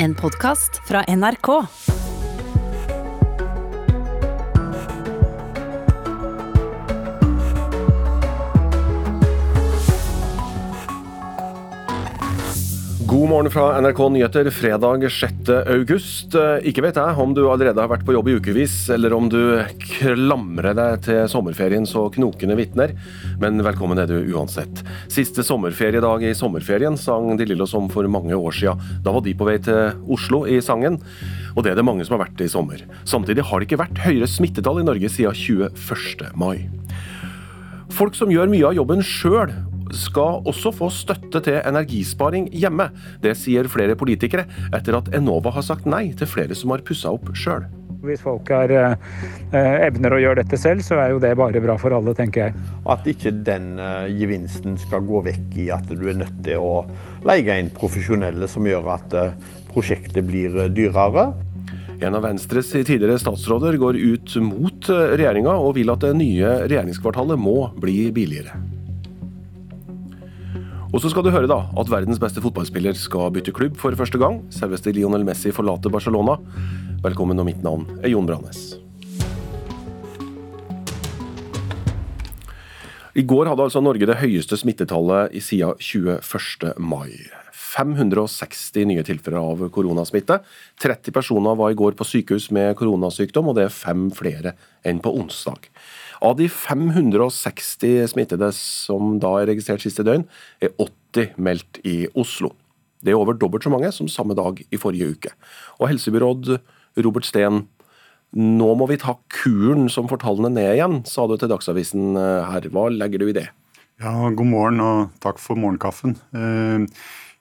En podkast fra NRK. God morgen fra NRK Nyheter fredag 6. august. Ikke vet jeg om du allerede har vært på jobb i ukevis, eller om du klamrer deg til sommerferien så knokene vitner, men velkommen er du uansett. Siste sommerferiedag i sommerferien sang De Lillos om for mange år siden. Da var de på vei til Oslo i sangen, og det er det mange som har vært i sommer. Samtidig har det ikke vært høyere smittetall i Norge siden 21. mai. Folk som gjør mye av jobben sjøl, skal også få støtte til energisparing hjemme. Det sier flere politikere, etter at Enova har sagt nei til flere som har pussa opp sjøl. Hvis folk er, eh, evner å gjøre dette selv, så er jo det bare bra for alle, tenker jeg. At ikke den eh, gevinsten skal gå vekk i at du er nødt til å leie inn profesjonelle som gjør at eh, prosjektet blir dyrere. En av Venstres tidligere statsråder går ut mot regjeringa og vil at det nye regjeringskvartalet må bli billigere. Og så skal du høre da at verdens beste fotballspiller skal bytte klubb for første gang. Selveste Lionel Messi forlater Barcelona. Velkommen, og mitt navn er Jon Branes. I går hadde altså Norge det høyeste smittetallet i siden 21. mai. 560 nye tilfeller av koronasmitte. 30 personer var i går på sykehus med koronasykdom, og det er fem flere enn på onsdag. Av de 560 smittede som da er registrert siste døgn, er 80 meldt i Oslo. Det er over dobbelt så mange som samme dag i forrige uke. Og helsebyråd Robert Steen, nå må vi ta kuren som får tallene ned igjen, sa du til Dagsavisen her. Hva legger du i det? Ja, God morgen og takk for morgenkaffen.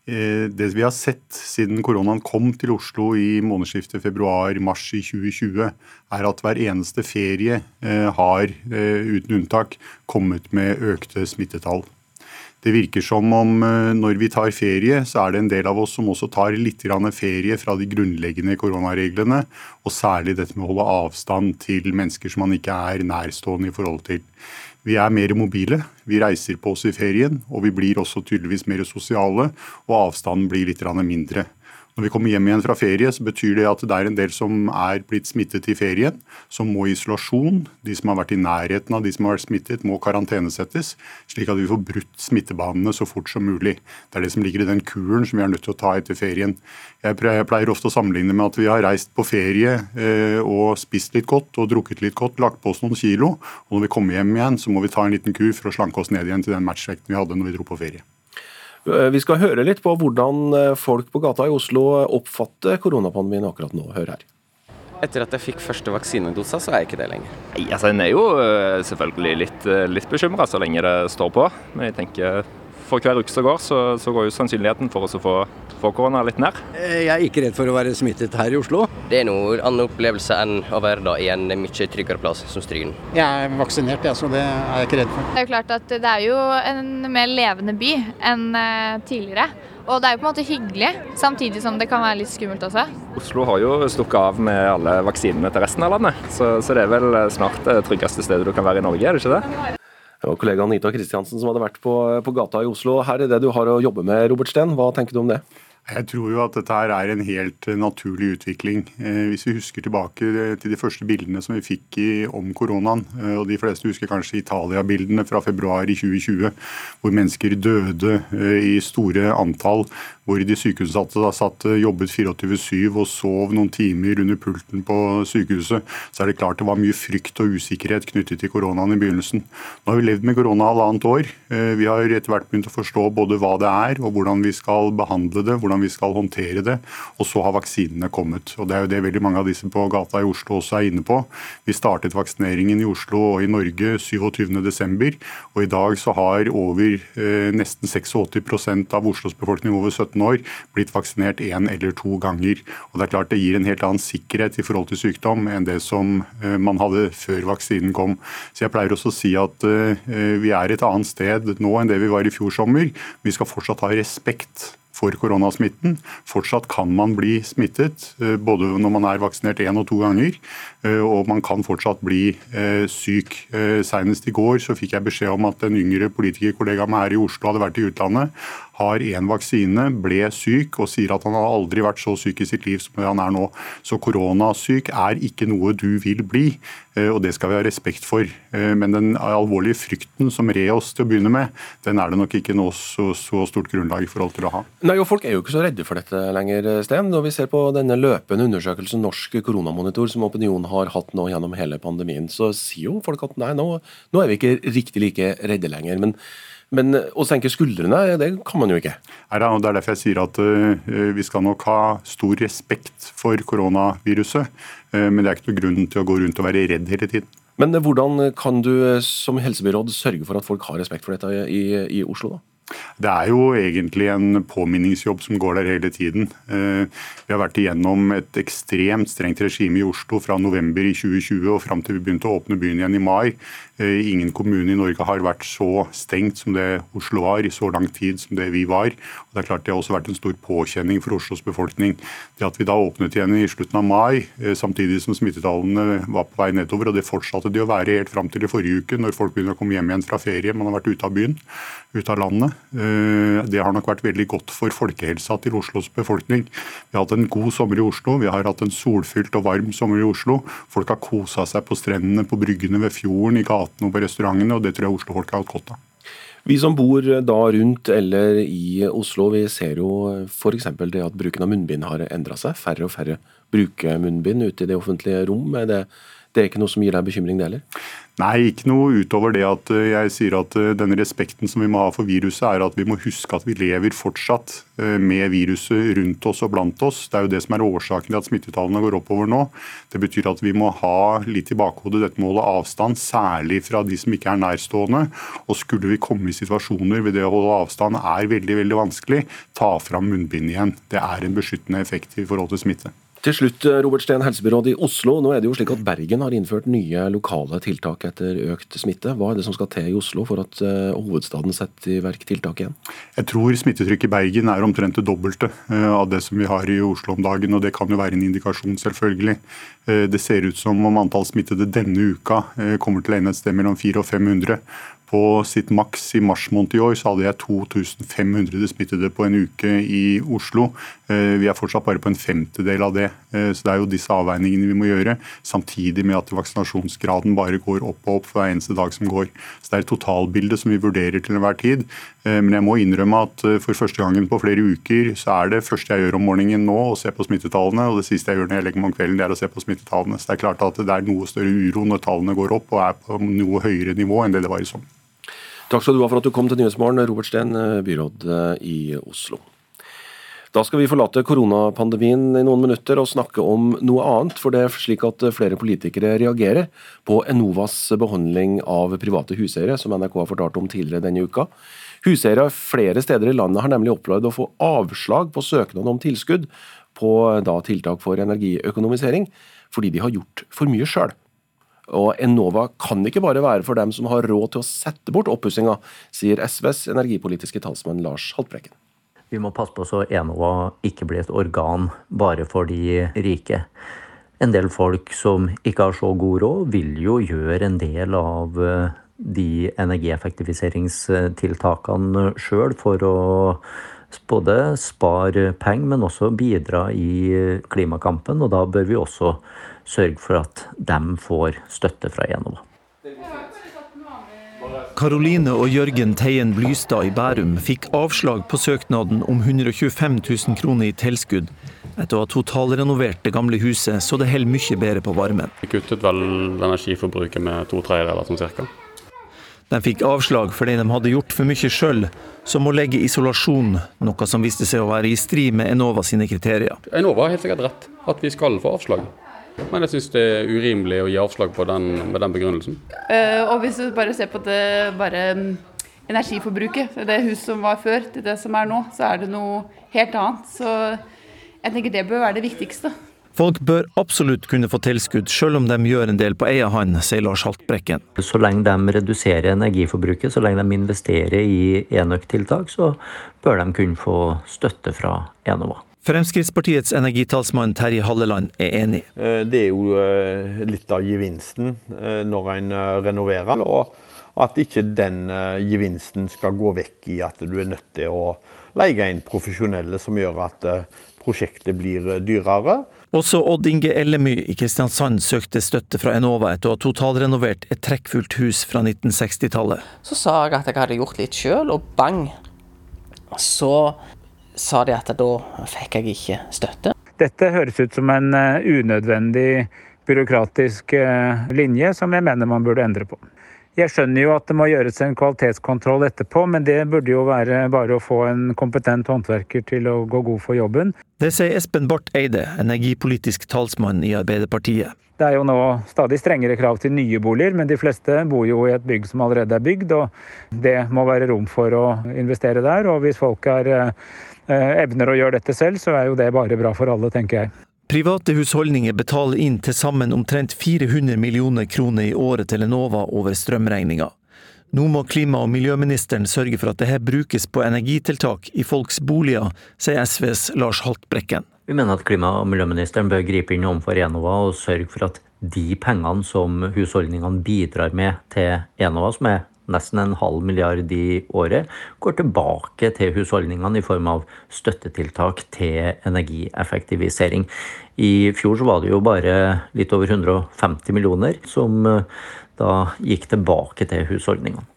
Det vi har sett siden koronaen kom til Oslo i månedsskiftet februar-mars i 2020, er at hver eneste ferie har uten unntak kommet med økte smittetall. Det virker som om når vi tar ferie, så er det en del av oss som også tar litt ferie fra de grunnleggende koronareglene, og særlig dette med å holde avstand til mennesker som man ikke er nærstående i forhold til. Vi er mer mobile, vi reiser på oss i ferien, og vi blir også tydeligvis mer sosiale, og avstanden blir litt mindre. Når vi kommer hjem igjen fra ferie, så betyr det at det er en del som er blitt smittet i ferien, som må i isolasjon. De som har vært i nærheten av de som har vært smittet, må karantenesettes, slik at vi får brutt smittebanene så fort som mulig. Det er det som ligger i den kuren som vi er nødt til å ta etter ferien. Jeg pleier ofte å sammenligne med at vi har reist på ferie og spist litt godt og drukket litt godt, lagt på oss noen kilo, og når vi kommer hjem igjen, så må vi ta en liten kur for å slanke oss ned igjen til den matchvekten vi hadde når vi dro på ferie. Vi skal høre litt på hvordan folk på gata i Oslo oppfatter koronapandemien akkurat nå. Hør her. Etter at jeg fikk første vaksinedosa, så er jeg ikke det lenger. Nei, altså En er jo selvfølgelig litt, litt bekymra så lenge det står på. Men jeg tenker for hver uke som går, så, så går jo sannsynligheten for oss å få, få korona litt ned. Jeg er ikke redd for å være smittet her i Oslo. Det er noe annen opplevelse enn å være da i en mye tryggere plass som Stryn. Jeg er vaksinert, jeg, så det er jeg ikke redd for. Det er jo klart at det er jo en mer levende by enn tidligere. Og det er jo på en måte hyggelig, samtidig som det kan være litt skummelt også. Oslo har jo stukket av med alle vaksinene til resten av landet, så, så det er vel snart det tryggeste stedet du kan være i Norge, er det ikke det? Var kollega Anita Kristiansen som hadde vært på, på, gata i Oslo. Her er det du har å jobbe med, Robert Steen. Hva tenker du om det? Jeg tror jo at dette her er en helt naturlig utvikling. Hvis vi husker tilbake til de første bildene som vi fikk om koronaen, og de fleste husker kanskje Italia-bildene fra februar i 2020, hvor mennesker døde i store antall, hvor de sykehusansatte satt, jobbet 24-7 og sov noen timer under pulten på sykehuset, så er det klart det var mye frykt og usikkerhet knyttet til koronaen i begynnelsen. Nå har vi levd med korona halvannet år. Vi har etter hvert begynt å forstå både hva det er og hvordan vi skal behandle det, hvordan vi skal håndtere det, og så har vaksinene kommet. Og Det er jo det veldig mange av disse på gata i Oslo også er inne på. Vi startet vaksineringen i Oslo og i Norge 27.12., og i dag så har over eh, nesten 86% av Oslos befolkning over 17 år blitt vaksinert én eller to ganger. Og Det er klart det gir en helt annen sikkerhet i forhold til sykdom enn det som man hadde før vaksinen kom. Så Jeg pleier også å si at vi er et annet sted nå enn det vi var i fjor sommer. Vi skal fortsatt ha respekt for koronasmitten. Fortsatt kan man bli smittet, både når man er vaksinert én og to ganger. Og man kan fortsatt bli syk. Senest i går så fikk jeg beskjed om at en yngre politikerkollega med her i Oslo hadde vært i utlandet. Har én vaksine, ble syk og sier at han har aldri vært så syk i sitt liv som han er nå. Så koronasyk er ikke noe du vil bli, og det skal vi ha respekt for. Eh, men den alvorlige frykten som red oss til å begynne med, den er det nok ikke nå så, så stort grunnlag i forhold til å ha. Nei, og Folk er jo ikke så redde for dette lenger, Sten. Når vi ser på denne løpende undersøkelsen Norsk koronamonitor, som Opinion har hatt nå gjennom hele pandemien, så sier jo folk at nei, nå, nå er vi ikke riktig like redde lenger. men men å senke skuldrene, det kan man jo ikke. Nei, Det er derfor jeg sier at vi skal nok ha stor respekt for koronaviruset. Uh, men det er ikke noe grunn til å gå rundt og være redd hele tiden. Men hvordan kan du som helsebyråd sørge for at folk har respekt for dette i, i Oslo, da? Det er jo egentlig en påminningsjobb som går der hele tiden. Eh, vi har vært igjennom et ekstremt strengt regime i Oslo fra november i 2020 og fram til vi begynte å åpne byen igjen i mai. Eh, ingen kommune i Norge har vært så stengt som det Oslo var i så lang tid som det vi var. Og det er klart det har også vært en stor påkjenning for Oslos befolkning. Det at vi da åpnet igjen i slutten av mai, eh, samtidig som smittetallene var på vei nedover, og det fortsatte de å være helt fram til i forrige uke, når folk begynner å komme hjem igjen fra ferie, man har vært ute av byen, ute av landet. Eh, det har nok vært veldig godt for folkehelsa til Oslos befolkning. Vi har hatt en god sommer i Oslo, vi har hatt en solfylt og varm sommer i Oslo. Folk har kosa seg på strendene, på bryggene ved fjorden, i gatene og på restaurantene, og det tror jeg Oslo-folk har hatt godt av. Vi som bor da rundt eller i Oslo, vi ser jo f.eks. det at bruken av munnbind har endra seg. Færre og færre bruker munnbind ute i det offentlige rom. Er det, det er ikke noe som gir deg bekymring, det heller? Nei, ikke noe utover det at eh, jeg sier at den denne respekten som vi må ha for viruset, er at vi må huske at vi lever fortsatt eh, med viruset rundt oss og blant oss. Det er jo det som er årsaken til at smittetallene går oppover nå. Det betyr at vi må ha litt i bakhodet dette målet avstand, særlig fra de som ikke er nærstående. Og skulle vi komme i situasjoner ved det å holde avstand er veldig, veldig vanskelig, ta fram munnbind igjen. Det er en beskyttende effekt i forhold til smitte. Til slutt, eh, Robert Steen, helsebyråd i Oslo. Nå er det jo slik at Bergen har innført nye lokale tiltak etter økt smitte. Hva er det som skal til i Oslo for at uh, hovedstaden setter i verk tiltak igjen? Jeg tror smittetrykket i Bergen er omtrent det dobbelte uh, av det som vi har i Oslo om dagen. og Det kan jo være en indikasjon, selvfølgelig. Det ser ut som om antall smittede denne uka kommer til å ende et sted mellom 400 og 500. På sitt maks i mars måned i år så hadde jeg 2500 smittede på en uke i Oslo. Eh, vi er fortsatt bare på en femtedel av det. Eh, så Det er jo disse avveiningene vi må gjøre, samtidig med at vaksinasjonsgraden bare går opp og opp for hver eneste dag som går. Så Det er et totalbilde som vi vurderer til enhver tid. Eh, men jeg må innrømme at for første gangen på flere uker så er det første jeg gjør om morgenen nå å se på smittetallene, og det siste jeg gjør når jeg legger meg om kvelden, det er å se på smittetallene. Så det er klart at det er noe større uro når tallene går opp og er på noe høyere nivå enn det det var i sommer. Takk skal du ha for at du kom til Nyhetsmorgen, Robert Steen, byråd i Oslo. Da skal vi forlate koronapandemien i noen minutter og snakke om noe annet. For det er slik at flere politikere reagerer på Enovas behandling av private huseiere, som NRK har fortalt om tidligere denne uka. Huseiere flere steder i landet har nemlig opplevd å få avslag på søknad om tilskudd på da, tiltak for energiøkonomisering, fordi de har gjort for mye sjøl. Og Enova kan ikke bare være for dem som har råd til å sette bort oppussinga, sier SVs energipolitiske talsmann Lars Haltbrekken. Vi må passe på så Enova ikke blir et organ bare for de rike. En del folk som ikke har så god råd, vil jo gjøre en del av eh, de energieffektiviseringstiltakene sjøl for å både spare penger, men også bidra i klimakampen. Og da bør vi også sørge for at de får støtte fra Enova. Karoline og Jørgen Teien Blystad i Bærum fikk avslag på søknaden om 125 000 kroner i tilskudd etter å ha totalrenovert det gamle huset så det holder mye bedre på varmen. Vi kuttet vel energiforbruket med to tredjedeler sånn cirka. De fikk avslag fordi de hadde gjort for mye sjøl, som å legge isolasjon, noe som viste seg å være i strid med Enova sine kriterier. Enova har helt sikkert rett, at vi skal få avslag. Men jeg syns det er urimelig å gi avslag på den, med den begrunnelsen. Uh, og hvis du bare ser på det bare um, energiforbruket, det huset som var før til det som er nå, så er det noe helt annet. Så jeg tenker det bør være det viktigste. Folk bør absolutt kunne få tilskudd, selv om de gjør en del på egen hånd, sier Lars Haltbrekken. Så lenge de reduserer energiforbruket, så lenge de investerer i enøktiltak, så bør de kunne få støtte fra Enova. Fremskrittspartiets energitalsmann Terje Halleland er enig. Eh, det er jo eh, litt av gevinsten eh, når en renoverer. og at ikke den gevinsten skal gå vekk i at du er nødt til å leie inn profesjonelle som gjør at prosjektet blir dyrere. Også Odd Inge Ellemy i Kristiansand søkte støtte fra Enova etter å ha totalrenovert et trekkfullt hus fra 1960-tallet. Så sa jeg at jeg hadde gjort litt sjøl, og bang, så sa de at da fikk jeg ikke støtte. Dette høres ut som en unødvendig byråkratisk linje som jeg mener man burde endre på. Jeg skjønner jo at det må gjøres en kvalitetskontroll etterpå, men det burde jo være bare å få en kompetent håndverker til å gå god for jobben. Det sier Espen Barth Eide, energipolitisk talsmann i Arbeiderpartiet. Det er jo nå stadig strengere krav til nye boliger, men de fleste bor jo i et bygg som allerede er bygd, og det må være rom for å investere der. Og hvis folk er, eh, evner å gjøre dette selv, så er jo det bare bra for alle, tenker jeg. Private husholdninger betaler inn til sammen omtrent 400 millioner kroner i året til Enova over strømregninga. Nå må klima- og miljøministeren sørge for at dette brukes på energitiltak i folks boliger, sier SVs Lars Haltbrekken. Vi mener at klima- og miljøministeren bør gripe inn overfor Enova og sørge for at de pengene som husholdningene bidrar med til Enova, som er nesten en halv milliard i året, går tilbake til husholdningene i form av støttetiltak til energieffektivisering. I fjor så var det jo bare litt over 150 millioner som eh, da gikk tilbake til husholdningene.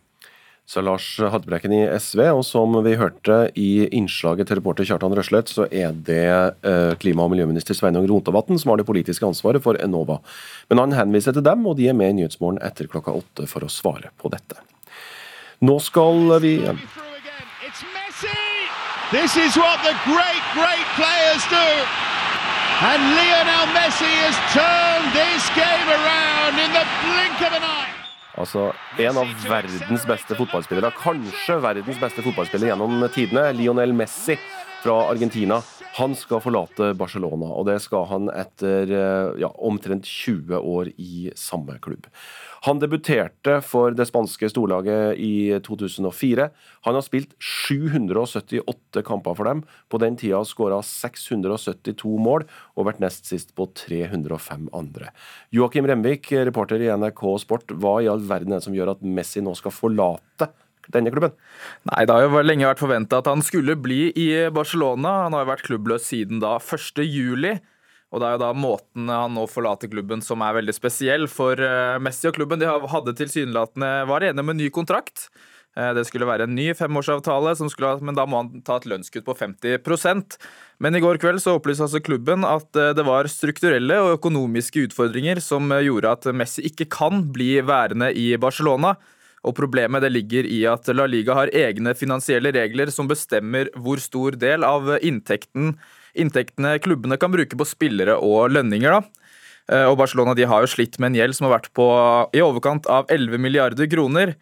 Så Lars Hadbrekken i SV, og som vi hørte i innslaget til reporter Kjartan Røslett, så er det eh, klima- og miljøminister Sveinung Rotevatn som har det politiske ansvaret for Enova. Men han henviser til dem, og de er med i Nyhetsmorgen etter klokka åtte for å svare på dette. Nå skal vi This is what the great, great players do. And Lionel Messi has turned this game around in the blink of an eye. Altså, En av verdens beste fotballspillere, kanskje verdens beste fotballspiller gjennom tidene, Lionel Messi fra Argentina, han skal forlate Barcelona. Og det skal han etter ja, omtrent 20 år i samme klubb. Han debuterte for det spanske storlaget i 2004. Han har spilt 778 kamper for dem. På den tida skåra 672 mål og vært nest sist på 305 andre. Joakim Remvik, reporter i NRK Sport, hva i all verden er det som gjør at Messi nå skal forlate denne klubben? Nei, Det har jo lenge vært forventa at han skulle bli i Barcelona. Han har jo vært klubbløs siden da 1. juli. Og det er jo da måten han nå forlater klubben som er veldig spesiell for eh, Messi og klubben. De hadde tilsynelatende var enige om en ny kontrakt. Eh, det skulle være en ny femårsavtale, skulle, men da må han ta et lønnskutt på 50% Men i går kveld så opplyste altså klubben at eh, det var strukturelle og økonomiske utfordringer som gjorde at Messi ikke kan bli værende i Barcelona. Og Problemet det ligger i at La Liga har egne finansielle regler som bestemmer hvor stor del av inntekten inntektene klubbene kan bruke på spillere og lønninger. da. Eh, og Barcelona de har jo slitt med en gjeld som har vært på i overkant av 11 milliarder kroner.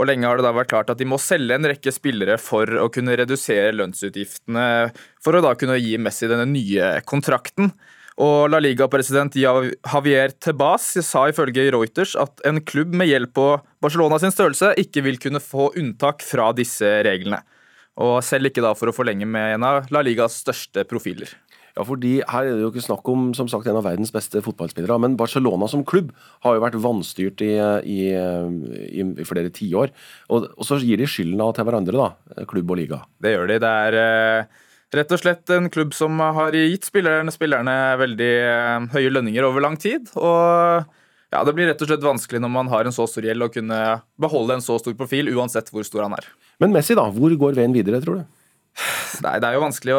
Og lenge har det da vært klart at de må selge en rekke spillere for å kunne redusere lønnsutgiftene, for å da kunne gi Messi denne nye kontrakten. Og La Liga-president Javier Tebas sa ifølge Reuters at en klubb med gjeld på Barcelona sin størrelse ikke vil kunne få unntak fra disse reglene. Og selv ikke da for å forlenge med en av La Ligas største profiler. Ja, fordi Her er det jo ikke snakk om som sagt, en av verdens beste fotballspillere, men Barcelona som klubb har jo vært vanstyrt i, i, i, i flere tiår. Og, og så gir de skylden til hverandre, da, klubb og liga. Det gjør de. Det er eh, rett og slett en klubb som har gitt spillerne, spillerne veldig eh, høye lønninger over lang tid. og ja, Det blir rett og slett vanskelig når man har en så stor gjeld, å kunne beholde en så stor profil, uansett hvor stor han er. Men Messi, da? Hvor går veien videre, tror du? Nei, Det er jo vanskelig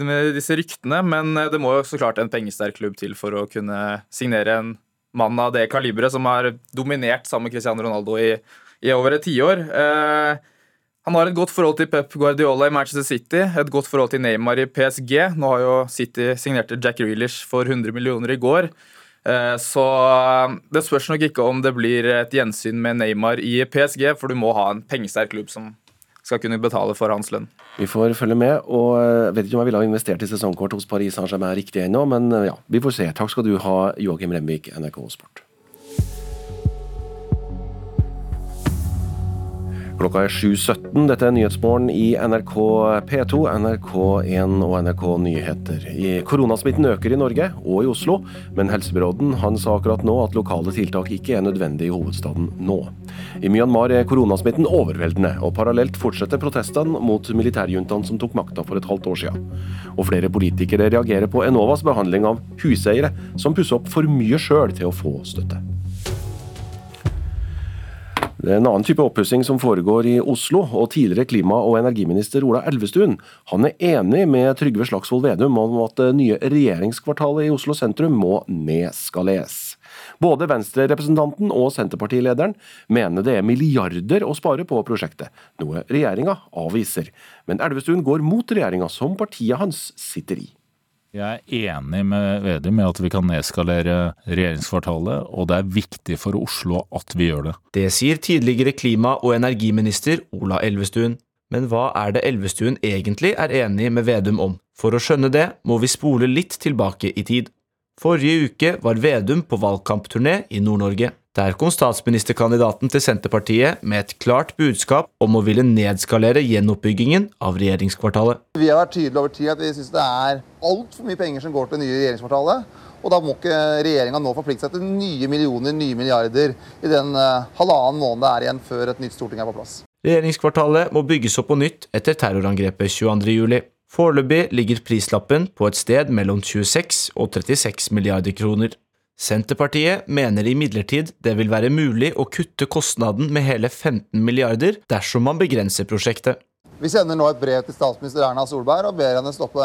med disse ryktene, men det må jo så klart en pengesterk klubb til for å kunne signere en mann av det kaliberet som har dominert sammen med Cristiano Ronaldo i, i over et tiår. Eh, han har et godt forhold til Pep Guardiola i Manchester City, et godt forhold til Neymar i PSG. Nå har jo City signert Jack Reelish for 100 millioner i går. Eh, så eh, det spørs nok ikke om det blir et gjensyn med Neymar i PSG, for du må ha en pengesterk klubb som skal kunne betale for hans lønn. Vi får følge med, og jeg eh, vet ikke om jeg ville ha investert i sesongkort hos Paris Saint-Germain riktig ennå, men ja, vi får se. Takk skal du ha, Joakim Remvik, NRK Sport. Klokka er 7.17. Dette er Nyhetsmorgen i NRK P2, NRK1 og NRK Nyheter. Koronasmitten øker i Norge og i Oslo, men helsebyråden han sa akkurat nå at lokale tiltak ikke er nødvendig i hovedstaden nå. I Myanmar er koronasmitten overveldende, og parallelt fortsetter protestene mot militærjuntaen som tok makta for et halvt år siden. Og flere politikere reagerer på Enovas behandling av huseiere som pusser opp for mye sjøl til å få støtte. Det er en annen type oppussing som foregår i Oslo, og tidligere klima- og energiminister Ola Elvestuen han er enig med Trygve Slagsvold Vedum om at det nye regjeringskvartalet i Oslo sentrum må nedskaleres. Både Venstre-representanten og Senterpartilederen mener det er milliarder å spare på prosjektet, noe regjeringa avviser. Men Elvestuen går mot regjeringa, som partiet hans sitter i. Jeg er enig med Vedum i at vi kan nedskalere regjeringskvartalet, og det er viktig for Oslo at vi gjør det. Det sier tidligere klima- og energiminister Ola Elvestuen. Men hva er det Elvestuen egentlig er enig med Vedum om? For å skjønne det, må vi spole litt tilbake i tid. Forrige uke var Vedum på valgkampturné i Nord-Norge. Der kom statsministerkandidaten til Senterpartiet med et klart budskap om å ville nedskalere gjenoppbyggingen av regjeringskvartalet. Vi har vært tydelige over tid at vi syns det er altfor mye penger som går til det nye regjeringskvartalet. Og da må ikke regjeringa nå forplikte seg til nye millioner, nye milliarder i den uh, halvannen måned det er igjen før et nytt storting er på plass. Regjeringskvartalet må bygges opp på nytt etter terrorangrepet 22.07. Foreløpig ligger prislappen på et sted mellom 26 og 36 milliarder kroner. Senterpartiet mener imidlertid det vil være mulig å kutte kostnaden med hele 15 milliarder dersom man begrenser prosjektet. Vi sender nå et brev til statsminister Erna Solberg og ber henne stoppe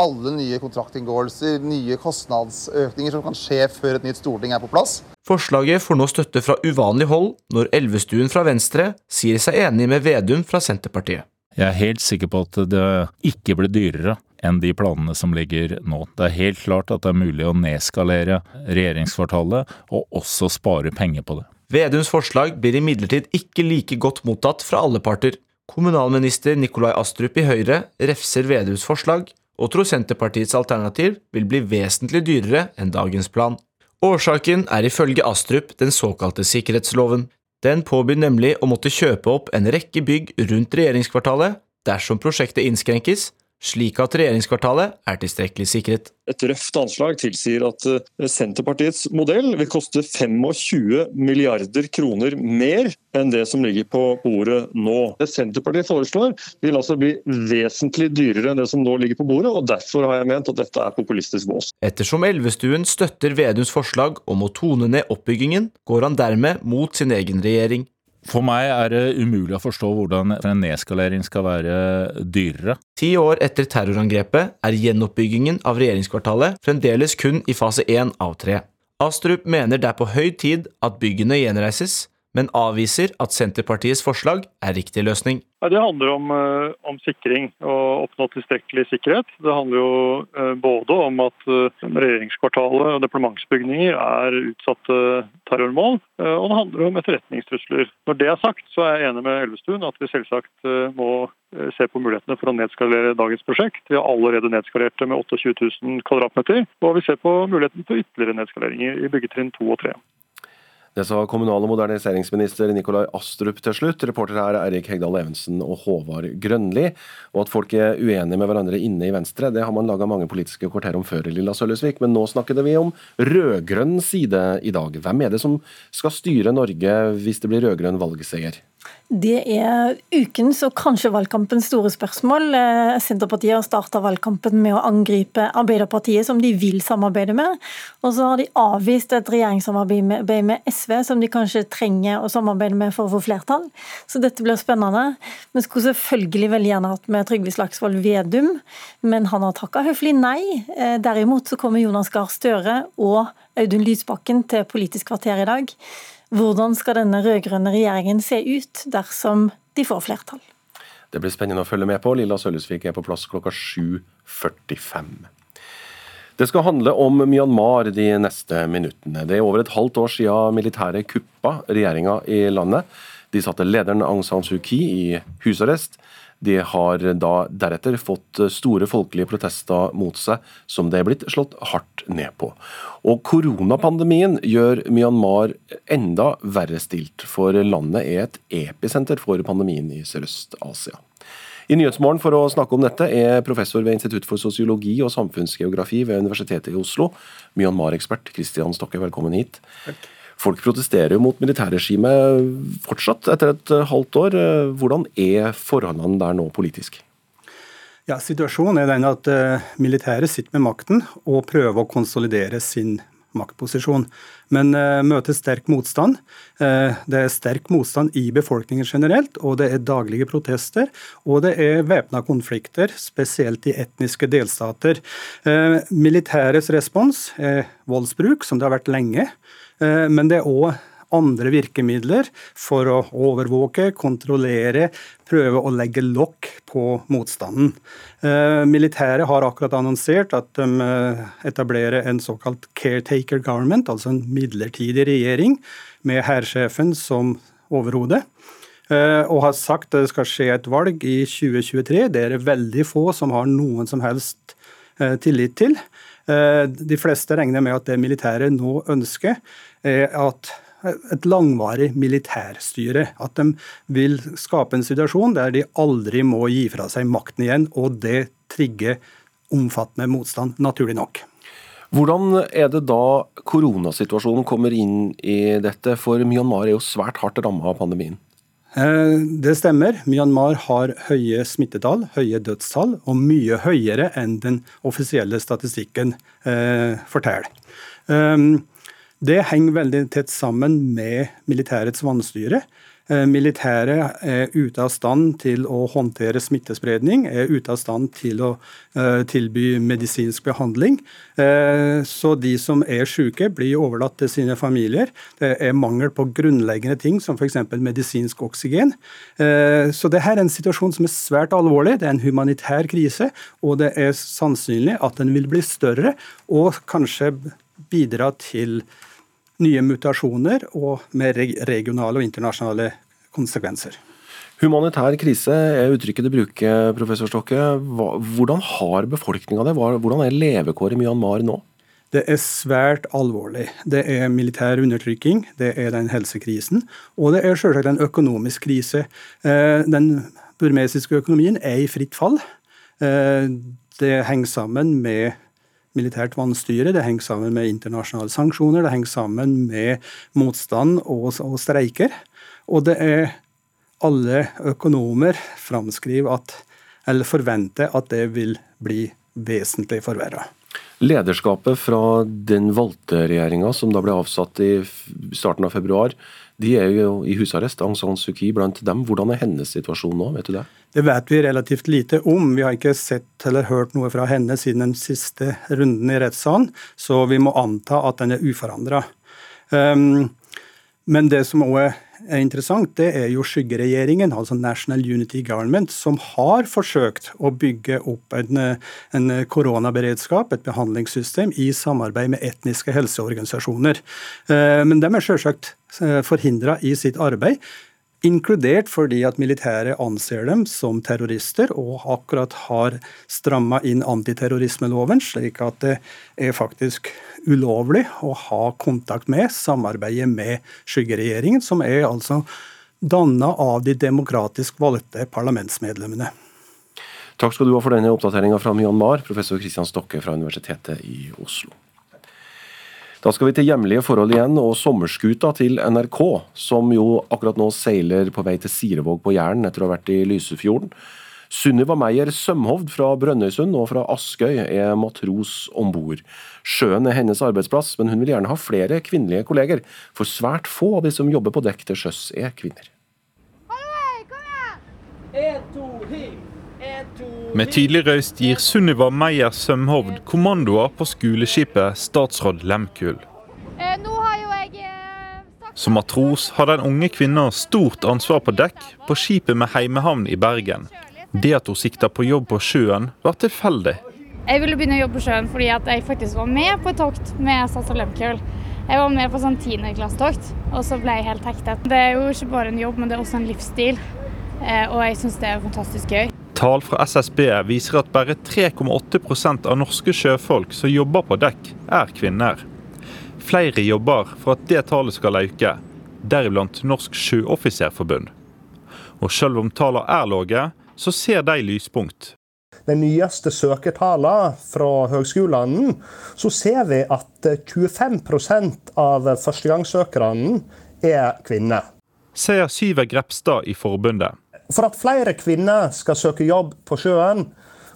alle nye kontraktinngåelser, nye kostnadsøkninger som kan skje før et nytt storting er på plass. Forslaget får nå støtte fra uvanlig hold når Elvestuen fra Venstre sier seg enig med Vedum fra Senterpartiet. Jeg er helt sikker på at det ikke blir dyrere enn de planene som ligger nå. Det er helt klart at det er mulig å nedskalere regjeringskvartalet, og også spare penger på det. Vedums forslag blir imidlertid ikke like godt mottatt fra alle parter. Kommunalminister Nikolai Astrup i Høyre refser Vedums forslag, og tror Senterpartiets alternativ vil bli vesentlig dyrere enn dagens plan. Årsaken er ifølge Astrup den såkalte sikkerhetsloven. Den påbyr nemlig å måtte kjøpe opp en rekke bygg rundt regjeringskvartalet dersom prosjektet innskrenkes, slik at regjeringskvartalet er tilstrekkelig sikret. Et røft anslag tilsier at eh, Senterpartiets modell vil koste 25 milliarder kroner mer enn det som ligger på bordet nå. Det Senterpartiet foreslår vil altså bli vesentlig dyrere enn det som nå ligger på bordet, og derfor har jeg ment at dette er populistisk vås. Ettersom Elvestuen støtter Vedums forslag om å tone ned oppbyggingen, går han dermed mot sin egen regjering. For meg er det umulig å forstå hvordan en nedskalering skal være dyrere. Ti år etter terrorangrepet er gjenoppbyggingen av regjeringskvartalet fremdeles kun i fase én av tre. Astrup mener det er på høy tid at byggene gjenreises, men avviser at Senterpartiets forslag er riktig løsning. Det handler om, eh, om, sikring og oppnå tilstrekkelig sikkerhet. Det handler jo eh, både om at eh, regjeringskvartalet og departementsbygninger er utsatte terrormål, og det handler om etterretningstrusler. Når det er sagt, så er jeg enig med Elvestuen at vi selvsagt må se på mulighetene for å nedskalere dagens prosjekt. Vi har allerede nedskalert det med 28 000 kvadratmeter, og vi ser på muligheten for ytterligere nedskaleringer i byggetrinn 2 og 3. Det sa kommunal- og moderniseringsminister Nikolai Astrup til slutt. Reporter her er Erik Hegdal Evensen og Håvard Grønli. Og at folk er uenige med hverandre inne i Venstre, det har man laga mange politiske kvarter om før Lilla Sølvesvik, men nå snakker vi om rød-grønn side i dag. Hvem er det som skal styre Norge hvis det blir rød-grønn valgseier? Det er ukens og kanskje valgkampens store spørsmål. Eh, Senterpartiet har starta valgkampen med å angripe Arbeiderpartiet, som de vil samarbeide med. Og så har de avvist et regjeringssamarbeid med SV, som de kanskje trenger å samarbeide med for å få flertall. Så dette blir spennende. Vi skulle selvfølgelig veldig gjerne hatt med Trygve Slagsvold Vedum, men han har takka høflig nei. Eh, derimot så kommer Jonas Gahr Støre og Audun Lysbakken til Politisk kvarter i dag. Hvordan skal denne rød-grønne regjeringen se ut dersom de får flertall? Det blir spennende å følge med på. Lilla Sølvesvik er på plass klokka 7.45. Det skal handle om Myanmar de neste minuttene. Det er over et halvt år siden militæret kuppa regjeringa i landet. De satte lederen Aung San Suu Kyi i husarrest. De har da deretter fått store folkelige protester mot seg, som det er blitt slått hardt ned på. Og koronapandemien gjør Myanmar enda verre stilt, for landet er et episenter for pandemien i Sørøst-Asia. I Nyhetsmorgen for å snakke om dette er professor ved Institutt for sosiologi og samfunnsgeografi ved Universitetet i Oslo, Myanmar-ekspert Christian Stokke, velkommen hit. Takk. Folk protesterer jo mot militærregimet fortsatt etter et halvt år. Hvordan er forholdene der nå politisk? Ja, Situasjonen er den at uh, militæret sitter med makten og prøver å konsolidere sin maktposisjon, men uh, møter sterk motstand. Uh, det er sterk motstand i befolkningen generelt, og det er daglige protester. Og det er væpna konflikter, spesielt i etniske delstater. Militærets respons er voldsbruk, som det har vært lenge. Eh, men det er òg andre virkemidler for å overvåke, kontrollere, prøve å legge lokk på motstanden. Eh, militæret har akkurat annonsert at de eh, etablerer en såkalt caretaker government, altså en midlertidig regjering med hærsjefen som overhode. Og har sagt at det skal skje et valg i 2023. Det er det veldig få som har noen som helst tillit til. De fleste regner med at det militæret nå ønsker, at et langvarig militærstyre. At de vil skape en situasjon der de aldri må gi fra seg makten igjen, og det trigger omfattende motstand, naturlig nok. Hvordan er det da koronasituasjonen kommer inn i dette, for Myanmar er jo svært hardt ramma av pandemien? Eh, det stemmer. Myanmar har høye smittetall, høye dødstall, og mye høyere enn den offisielle statistikken eh, forteller. Det henger veldig tett sammen med militærets vannstyre. Eh, militæret er ute av stand til å håndtere smittespredning, er ute av stand til å uh, tilby medisinsk behandling. Uh, så de som er syke, blir overlatt til sine familier. Det er mangel på grunnleggende ting som f.eks. medisinsk oksygen. Så dette er en situasjon som er svært alvorlig. Det er en humanitær krise, og det er sannsynlig at den vil bli større og kanskje bidra til nye mutasjoner og med regionale og internasjonale konsekvenser. Humanitær krise er uttrykket du bruker, professor Stokke. Hvordan har befolkninga det? Hvordan er levekåret i Myanmar nå? Det er svært alvorlig. Det er militær undertrykking, det er den helsekrisen, og det er selvsagt en økonomisk krise. Eh, den burmesiske økonomien er i fritt fall. Eh, det henger sammen med militært vannstyre, det henger sammen med internasjonale sanksjoner, det henger sammen med motstand og, og streiker. Og det er alle økonomer framskriver at, eller forventer at det vil bli vesentlig forverra. Lederskapet fra den valgte regjeringa som da ble avsatt i starten av februar, de er jo i husarrest. Aung San Suu Kyi blant dem. Hvordan er hennes situasjon nå, vet du det? Det vet vi relativt lite om. Vi har ikke sett eller hørt noe fra henne siden den siste runden i rettssalen, så vi må anta at den er uforandra. Um, men det som òg er interessant, det er jo skyggeregjeringen, altså National Unity Government, som har forsøkt å bygge opp en, en koronaberedskap, et behandlingssystem, i samarbeid med etniske helseorganisasjoner. Eh, men de er selvsagt eh, forhindra i sitt arbeid. Inkludert fordi at militæret anser dem som terrorister og akkurat har stramma inn antiterrorismeloven, slik at det er faktisk ulovlig å ha kontakt med, samarbeide med skyggeregjeringen, som er altså danna av de demokratisk valgte parlamentsmedlemmene. Takk skal du ha for denne oppdateringa fra Myanmar, professor Kristian Stokke fra Universitetet i Oslo. Da skal vi til hjemlige forhold igjen, og sommerskuta til NRK, som jo akkurat nå seiler på vei til Sirevåg på Jæren etter å ha vært i Lysefjorden. Sunniva Meyer Sømhovd fra Brønnøysund og fra Askøy er matros om bord. Sjøen er hennes arbeidsplass, men hun vil gjerne ha flere kvinnelige kolleger, for svært få av de som jobber på dekk til sjøs, er kvinner. Med tydelig røyst gir Sunniva Meyer Sømhovd kommandoer på skoleskipet Statsråd Lemkul. Eh, eh, Som matros har den unge kvinna stort ansvar på dekk på skipet med heimehavn i Bergen. Det at hun sikta på jobb på sjøen, var tilfeldig. Jeg ville begynne å jobbe på sjøen fordi jeg faktisk var med på et tokt med Statsråd Lemkul. Jeg var med på sånn tiendeklassetokt, og så ble jeg helt hektet. Det er jo ikke bare en jobb, men det er også en livsstil. og jeg syns det er fantastisk gøy. Tall fra SSB viser at bare 3,8% av norske sjøfolk som jobber på dekk, er kvinner. Flere jobber for at det tallet skal øke, deriblant Norsk Sjøoffiserforbund. Og selv om tallene er lave, så ser de lyspunkt. De nyeste søkertallene fra høgskolene, så ser vi at 25% av førstegangssøkerne er kvinner. Sier Syver Grepstad i forbundet. For at flere kvinner skal søke jobb på sjøen,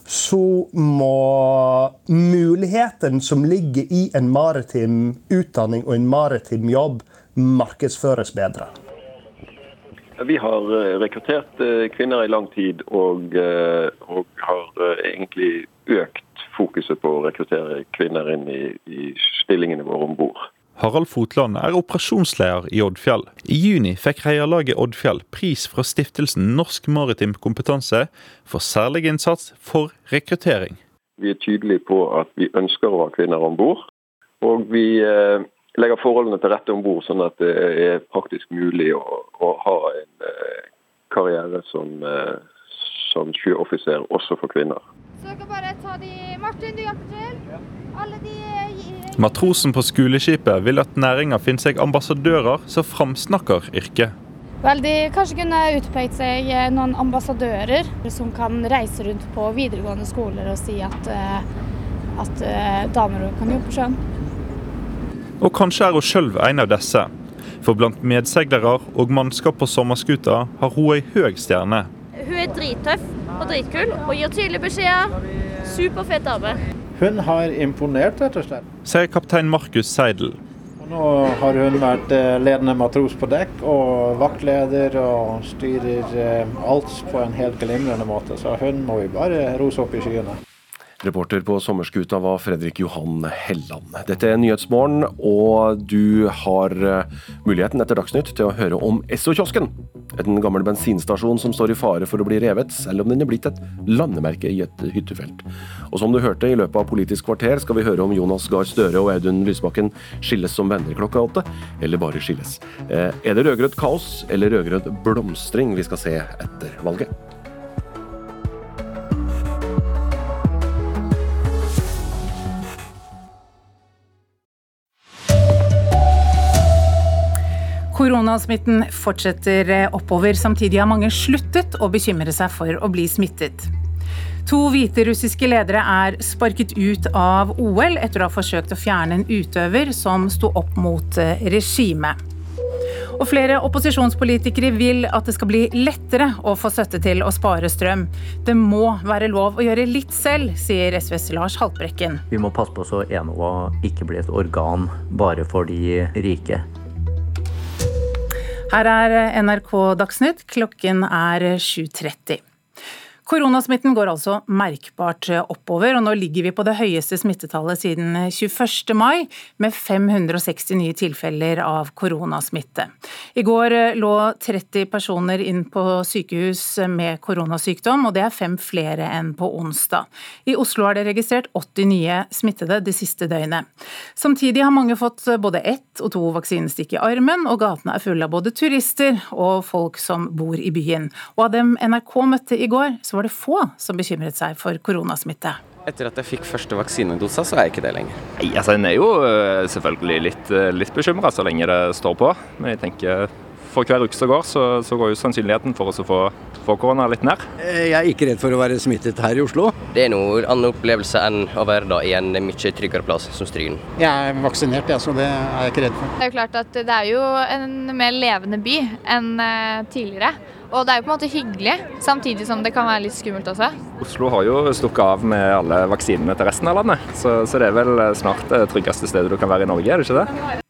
så må muligheten som ligger i en maritim utdanning og en maritim jobb, markedsføres bedre. Vi har eh, rekruttert eh, kvinner i lang tid, og, eh, og har egentlig økt fokuset på å rekruttere kvinner inn i, i stillingene våre om bord. Harald Fotland er operasjonsleder i Oddfjell. I juni fikk heialaget Oddfjell pris fra stiftelsen Norsk maritim kompetanse for særlig innsats for rekruttering. Vi er tydelige på at vi ønsker å ha kvinner om bord. Og vi eh, legger forholdene til rette om bord, sånn at det er praktisk mulig å, å ha en eh, karriere som, eh, som sjøoffiser også for kvinner. Så dere bare ta de Martin, du hjelper til. Alle de Matrosen på skoleskipet vil at næringa finner seg ambassadører som framsnakker yrket. Vel, De kanskje kunne utpekt seg eh, noen ambassadører som kan reise rundt på videregående skoler og si at, eh, at eh, damer kan jobbe på sjøen. Og kanskje er hun sjøl en av disse. For blant medseilere og mannskap på sommerskuta har hun ei høy stjerne. Hun er drittøff og dritkul og gir tydelige beskjeder. Superfet dame. Hun har imponert, rett og slett. Sier kaptein Markus Seidel. Og nå har hun vært eh, ledende matros på dekk og vaktleder og styrer eh, alt på en helt glimrende måte. Så hun må vi bare rose opp i skyene. Reporter på sommerskuta var Fredrik Johan Helland. Dette er Nyhetsmorgen, og du har eh, muligheten etter Dagsnytt til å høre om Esso-kiosken. En gammel bensinstasjon som står i fare for å bli revet, selv om den er blitt et landemerke i et hyttefelt. Og som du hørte i løpet av Politisk kvarter, skal vi høre om Jonas Gahr Støre og Audun Lysbakken skilles som venner klokka åtte, eller bare skilles. Eh, er det rød-grønt kaos eller rød-grønn blomstring vi skal se etter valget? Koronasmitten fortsetter oppover. Samtidig har mange sluttet å bekymre seg for å bli smittet. To hviterussiske ledere er sparket ut av OL etter å ha forsøkt å fjerne en utøver som sto opp mot eh, regimet. Og flere opposisjonspolitikere vil at det skal bli lettere å få støtte til å spare strøm. Det må være lov å gjøre litt selv, sier SVs Lars Haltbrekken. Vi må passe på så Enova ikke blir et organ bare for de rike. Her er NRK Dagsnytt. Klokken er 7.30. Koronasmitten går altså merkbart oppover, og nå ligger vi på det høyeste smittetallet siden 21. mai, med 560 nye tilfeller av koronasmitte. I går lå 30 personer inn på sykehus med koronasykdom, og det er fem flere enn på onsdag. I Oslo er det registrert 80 nye smittede det siste døgnet. Samtidig har mange fått både ett og to vaksinestikk i armen, og gatene er fulle av både turister og folk som bor i byen. Og av dem NRK møtte i går, så var det få som bekymret seg for koronasmitte. Etter at jeg fikk første vaksinedosa, så er jeg ikke det lenger. Nei, altså En er jo øh, selvfølgelig litt, øh, litt bekymra så lenge det står på. Men jeg tenker for hver uke som går, så, så går jo sannsynligheten for oss å få, få, korona litt ned. Jeg er ikke redd for å være smittet her i Oslo. Det er noe annen opplevelse enn å være da i en mye tryggere plass som Stryn. Jeg er vaksinert, ja, så det er jeg ikke redd for. Det er jo klart at det er jo en mer levende by enn eh, tidligere. Og det er jo på en måte hyggelig, samtidig som det kan være litt skummelt også. Oslo har jo stukket av med alle vaksinene til resten av landet, så, så det er vel snart det tryggeste stedet du kan være i Norge, er det ikke det?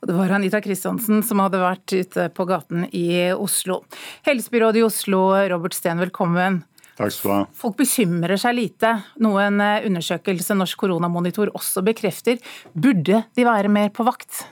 Det var Anita Kristiansen som hadde vært ute på gaten i Oslo. Helsebyrådet i Oslo, Robert Steen, velkommen. Takk skal du ha. Folk bekymrer seg lite, noe en undersøkelse Norsk koronamonitor også bekrefter. Burde de være mer på vakt?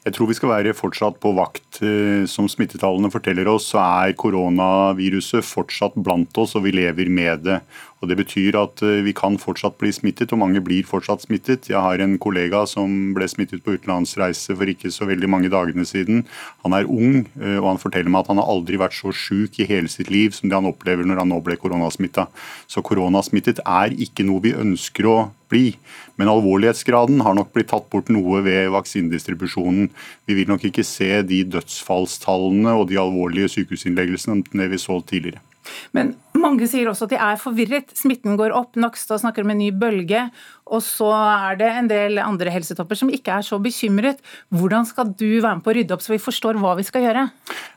Jeg tror vi skal være fortsatt på vakt. Eh, som smittetallene forteller oss, så er koronaviruset fortsatt blant oss, og vi lever med det. Og Det betyr at eh, vi kan fortsatt bli smittet, og mange blir fortsatt smittet. Jeg har en kollega som ble smittet på utenlandsreise for ikke så veldig mange dagene siden. Han er ung, eh, og han forteller meg at han har aldri vært så sjuk i hele sitt liv som det han opplever når han nå ble koronasmitta. Så koronasmittet er ikke noe vi ønsker å bli. Men alvorlighetsgraden har nok blitt tatt bort noe ved vaksinedistribusjonen. Vi vil nok ikke se de dødsfallstallene og de alvorlige sykehusinnleggelsene som det vi så tidligere. Men mange sier også at de er forvirret. Smitten går opp, Nakstad snakker om en ny bølge. Og så er det en del andre helsetopper som ikke er så bekymret. Hvordan skal du være med på å rydde opp, så vi forstår hva vi skal gjøre?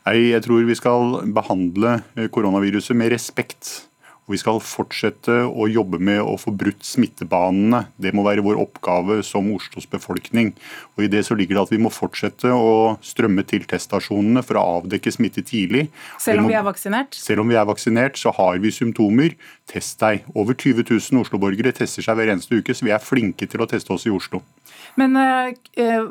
Nei, Jeg tror vi skal behandle koronaviruset med respekt. Og vi skal fortsette å jobbe med å få brutt smittebanene. Det må være vår oppgave som Oslos befolkning. Og I det så ligger det at vi må fortsette å strømme til teststasjonene for å avdekke smitte tidlig. Selv om vi er vaksinert? Selv om vi er vaksinert, så har vi symptomer. Test deg. Over 20 000 Oslo-borgere tester seg hver eneste uke, så vi er flinke til å teste oss i Oslo. Men øh,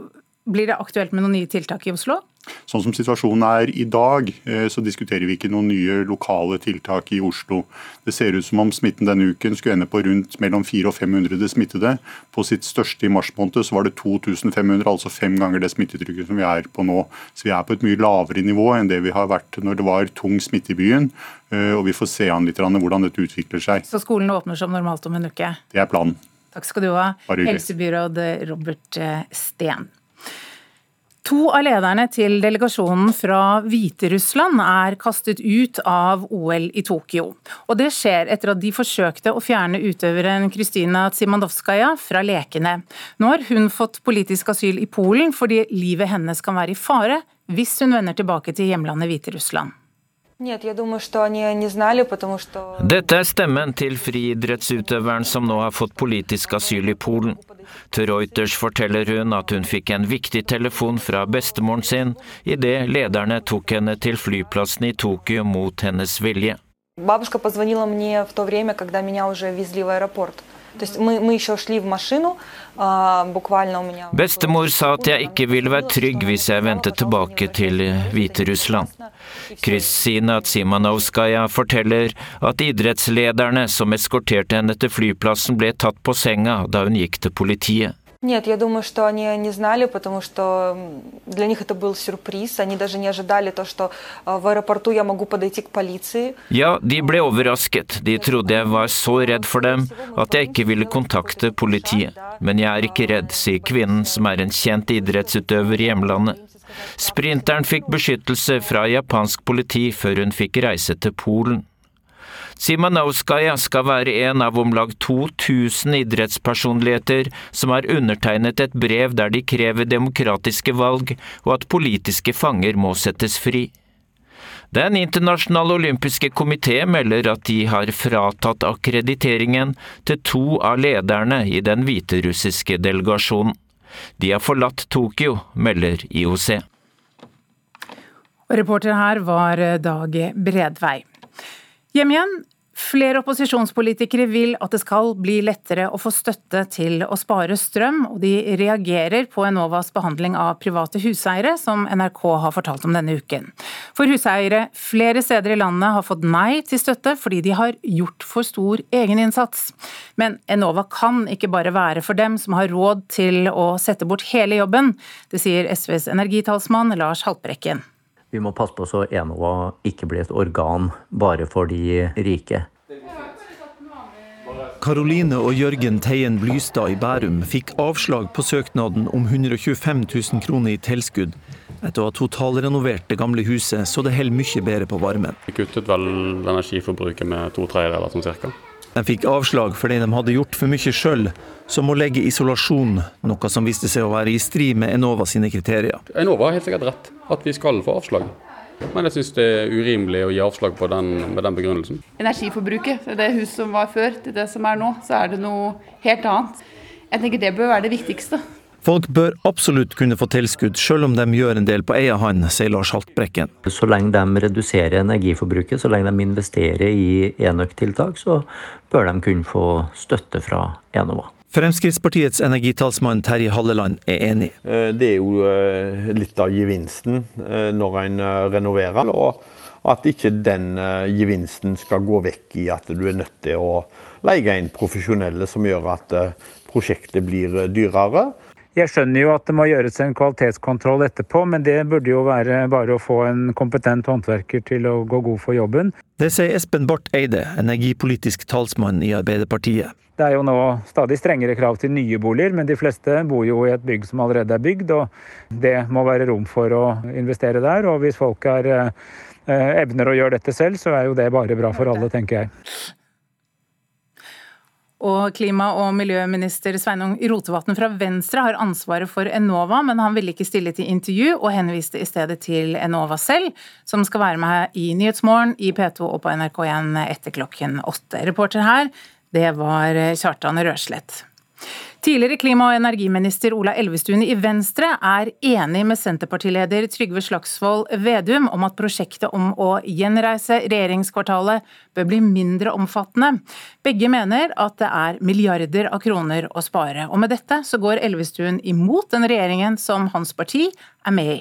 blir det aktuelt med noen nye tiltak i Oslo? Sånn som situasjonen er i dag, eh, så diskuterer vi ikke noen nye lokale tiltak i Oslo. Det ser ut som om smitten denne uken skulle ende på rundt mellom 400 og 500 smittede. På sitt største i mars måned så var det 2500, altså fem ganger det smittetrykket som vi er på nå. Så vi er på et mye lavere nivå enn det vi har vært når det var tung smitte i byen. Eh, og vi får se an litt hvordan dette utvikler seg. Så skolen åpner som normalt om en uke? Det er planen. Takk skal du ha, helsebyråd Robert eh, Steen. To av lederne til delegasjonen fra Hviterussland er kastet ut av OL i Tokyo. Og det skjer etter at de forsøkte å fjerne utøveren Kristina Tsimandovskaja fra lekene. Nå har hun fått politisk asyl i Polen fordi livet hennes kan være i fare hvis hun vender tilbake til hjemlandet Hviterussland. Dette er stemmen til friidrettsutøveren som nå har fått politisk asyl i Polen. Til Reuters forteller hun at hun fikk en viktig telefon fra bestemoren sin idet lederne tok henne til flyplassen i Tokyo mot hennes vilje. Бабушка позвонила мне в то время, когда меня уже везли в аэропорт. Bestemor sa at jeg ikke ville være trygg hvis jeg vendte tilbake til Hviterussland. Kristina Tsimanovskaja forteller at idrettslederne som eskorterte henne til flyplassen, ble tatt på senga da hun gikk til politiet. Нет, я думаю, что они не знали, потому что для них это был сюрприз. Они даже не ожидали то, что в аэропорту я могу подойти к полиции. Ja, de ble overrasket. De trodde jeg var så redd for dem at jeg ikke ville kontakte politiet. Men jeg er ikke redd, sier kvinnen som er en kjent idrettsutøver i hjemlandet. Sprinteren fikk beskyttelse fra japansk politi før hun fikk reise til Polen. Simanowskaja skal være en av om lag 2000 idrettspersonligheter som har undertegnet et brev der de krever demokratiske valg og at politiske fanger må settes fri. Den internasjonale olympiske komité melder at de har fratatt akkrediteringen til to av lederne i den hviterussiske delegasjonen. De har forlatt Tokyo, melder IOC. Reporter her var Dag Bredvei. Hjem igjen Flere opposisjonspolitikere vil at det skal bli lettere å få støtte til å spare strøm, og de reagerer på Enovas behandling av private huseiere, som NRK har fortalt om denne uken. For huseiere flere steder i landet har fått nei til støtte fordi de har gjort for stor egeninnsats. Men Enova kan ikke bare være for dem som har råd til å sette bort hele jobben. Det sier SVs energitalsmann Lars Haltbrekken. Vi må passe på så Enova ikke blir et organ bare for de rike. Karoline og Jørgen Teien Blystad i Bærum fikk avslag på søknaden om 125 000 kroner i tilskudd etter å ha totalrenovert det gamle huset så det holder mye bedre på varmen. Vi kuttet vel energiforbruket med to tredjedeler sånn cirka. De fikk avslag fordi de hadde gjort for mye sjøl, som å legge isolasjon, noe som viste seg å være i strid med Enova sine kriterier. Enova har helt sikkert rett, at vi skal få avslag. Men jeg syns det er urimelig å gi avslag på den med den begrunnelsen. Energiforbruket, det huset som var før til det som er nå, så er det noe helt annet. Jeg tenker det bør være det viktigste. Folk bør absolutt kunne få tilskudd, selv om de gjør en del på egen hånd, sier Lars Haltbrekken. Så lenge de reduserer energiforbruket, så lenge de investerer i enøktiltak, så bør de kunne få støtte fra Enova. Fremskrittspartiets energitalsmann Terje Halleland er enig. Eh, det er jo eh, litt av gevinsten eh, når en renoverer. Og At ikke den gevinsten skal gå vekk i at du er nødt til å leie inn profesjonelle som gjør at prosjektet blir dyrere. Jeg skjønner jo at det må gjøres en kvalitetskontroll etterpå, men det burde jo være bare å få en kompetent håndverker til å gå god for jobben. Det sier Espen Barth Eide, energipolitisk talsmann i Arbeiderpartiet. Det er jo nå stadig strengere krav til nye boliger, men de fleste bor jo i et bygg som allerede er bygd, og det må være rom for å investere der. Og hvis folk er, eh, evner å gjøre dette selv, så er jo det bare bra for alle, tenker jeg. Og klima- og miljøminister Sveinung Rotevatn fra Venstre har ansvaret for Enova, men han ville ikke stille til intervju, og henviste i stedet til Enova selv, som skal være med i Nyhetsmorgen i P2 og på NRK1 etter klokken åtte. Reporter her, det var Kjartan Røslett. Tidligere klima- og energiminister Ola Elvestuen i Venstre er enig med Senterpartileder Trygve Slagsvold Vedum om at prosjektet om å gjenreise regjeringskvartalet bør bli mindre omfattende. Begge mener at det er milliarder av kroner å spare. Og med dette så går Elvestuen imot den regjeringen som hans parti er med i.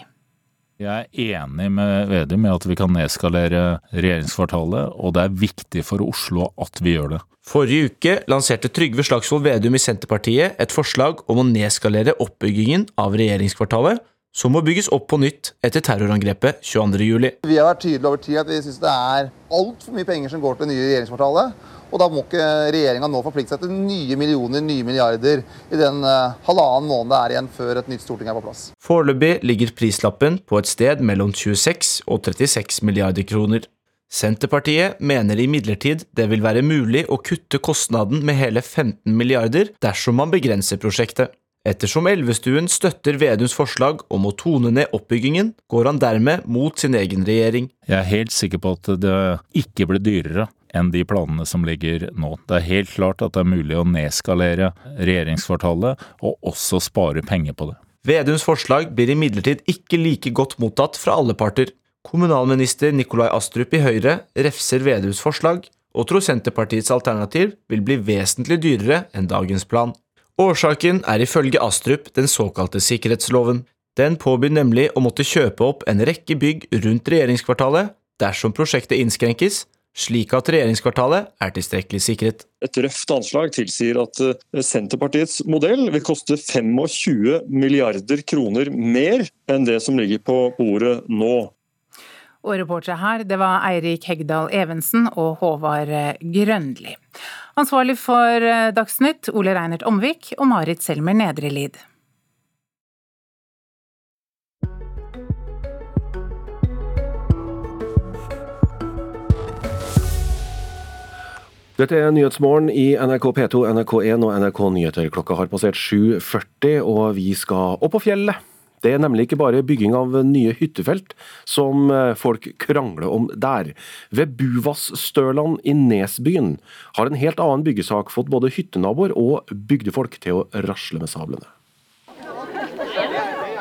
Jeg er enig med Vedum i at vi kan nedskalere regjeringskvartalet, og det er viktig for Oslo at vi gjør det. Forrige uke lanserte Trygve Slagsvold Vedum i Senterpartiet et forslag om å nedskalere oppbyggingen av regjeringskvartalet, som må bygges opp på nytt etter terrorangrepet 22.07. Vi har vært tydelige over tid at vi syns det er altfor mye penger som går til det nye regjeringskvartalet. Og da må ikke regjeringa nå forplikte seg til nye millioner, nye milliarder i den uh, halvannen måned det er igjen før et nytt storting er på plass. Foreløpig ligger prislappen på et sted mellom 26 og 36 milliarder kroner. Senterpartiet mener imidlertid det vil være mulig å kutte kostnaden med hele 15 milliarder dersom man begrenser prosjektet. Ettersom Elvestuen støtter Vedums forslag om å tone ned oppbyggingen, går han dermed mot sin egen regjering. Jeg er helt sikker på at det ikke blir dyrere enn de planene som ligger nå. Det er helt klart at det er mulig å nedskalere regjeringskvartalet, og også spare penger på det. Vedums forslag blir imidlertid ikke like godt mottatt fra alle parter. Kommunalminister Nikolai Astrup i Høyre refser Vedums forslag, og tror Senterpartiets alternativ vil bli vesentlig dyrere enn dagens plan. Årsaken er ifølge Astrup den såkalte sikkerhetsloven. Den påbyr nemlig å måtte kjøpe opp en rekke bygg rundt regjeringskvartalet dersom prosjektet innskrenkes, slik at regjeringskvartalet er tilstrekkelig sikret. Et røft anslag tilsier at eh, Senterpartiets modell vil koste 25 milliarder kroner mer enn det som ligger på bordet nå. Og reportere her, det var Eirik Hegdal Evensen og Håvard Grønli. Ansvarlig for eh, Dagsnytt, Ole Reinert Omvik og Marit Selmer Nedrelid. Dette er Nyhetsmorgen i NRK P2, NRK1 og NRK Nyheter. Klokka har passert 7.40, og vi skal opp på fjellet. Det er nemlig ikke bare bygging av nye hyttefelt som eh, folk krangler om der. Ved Buvasstølan i Nesbyen har en helt annen byggesak fått både hyttenaboer og bygdefolk til å rasle med sablene.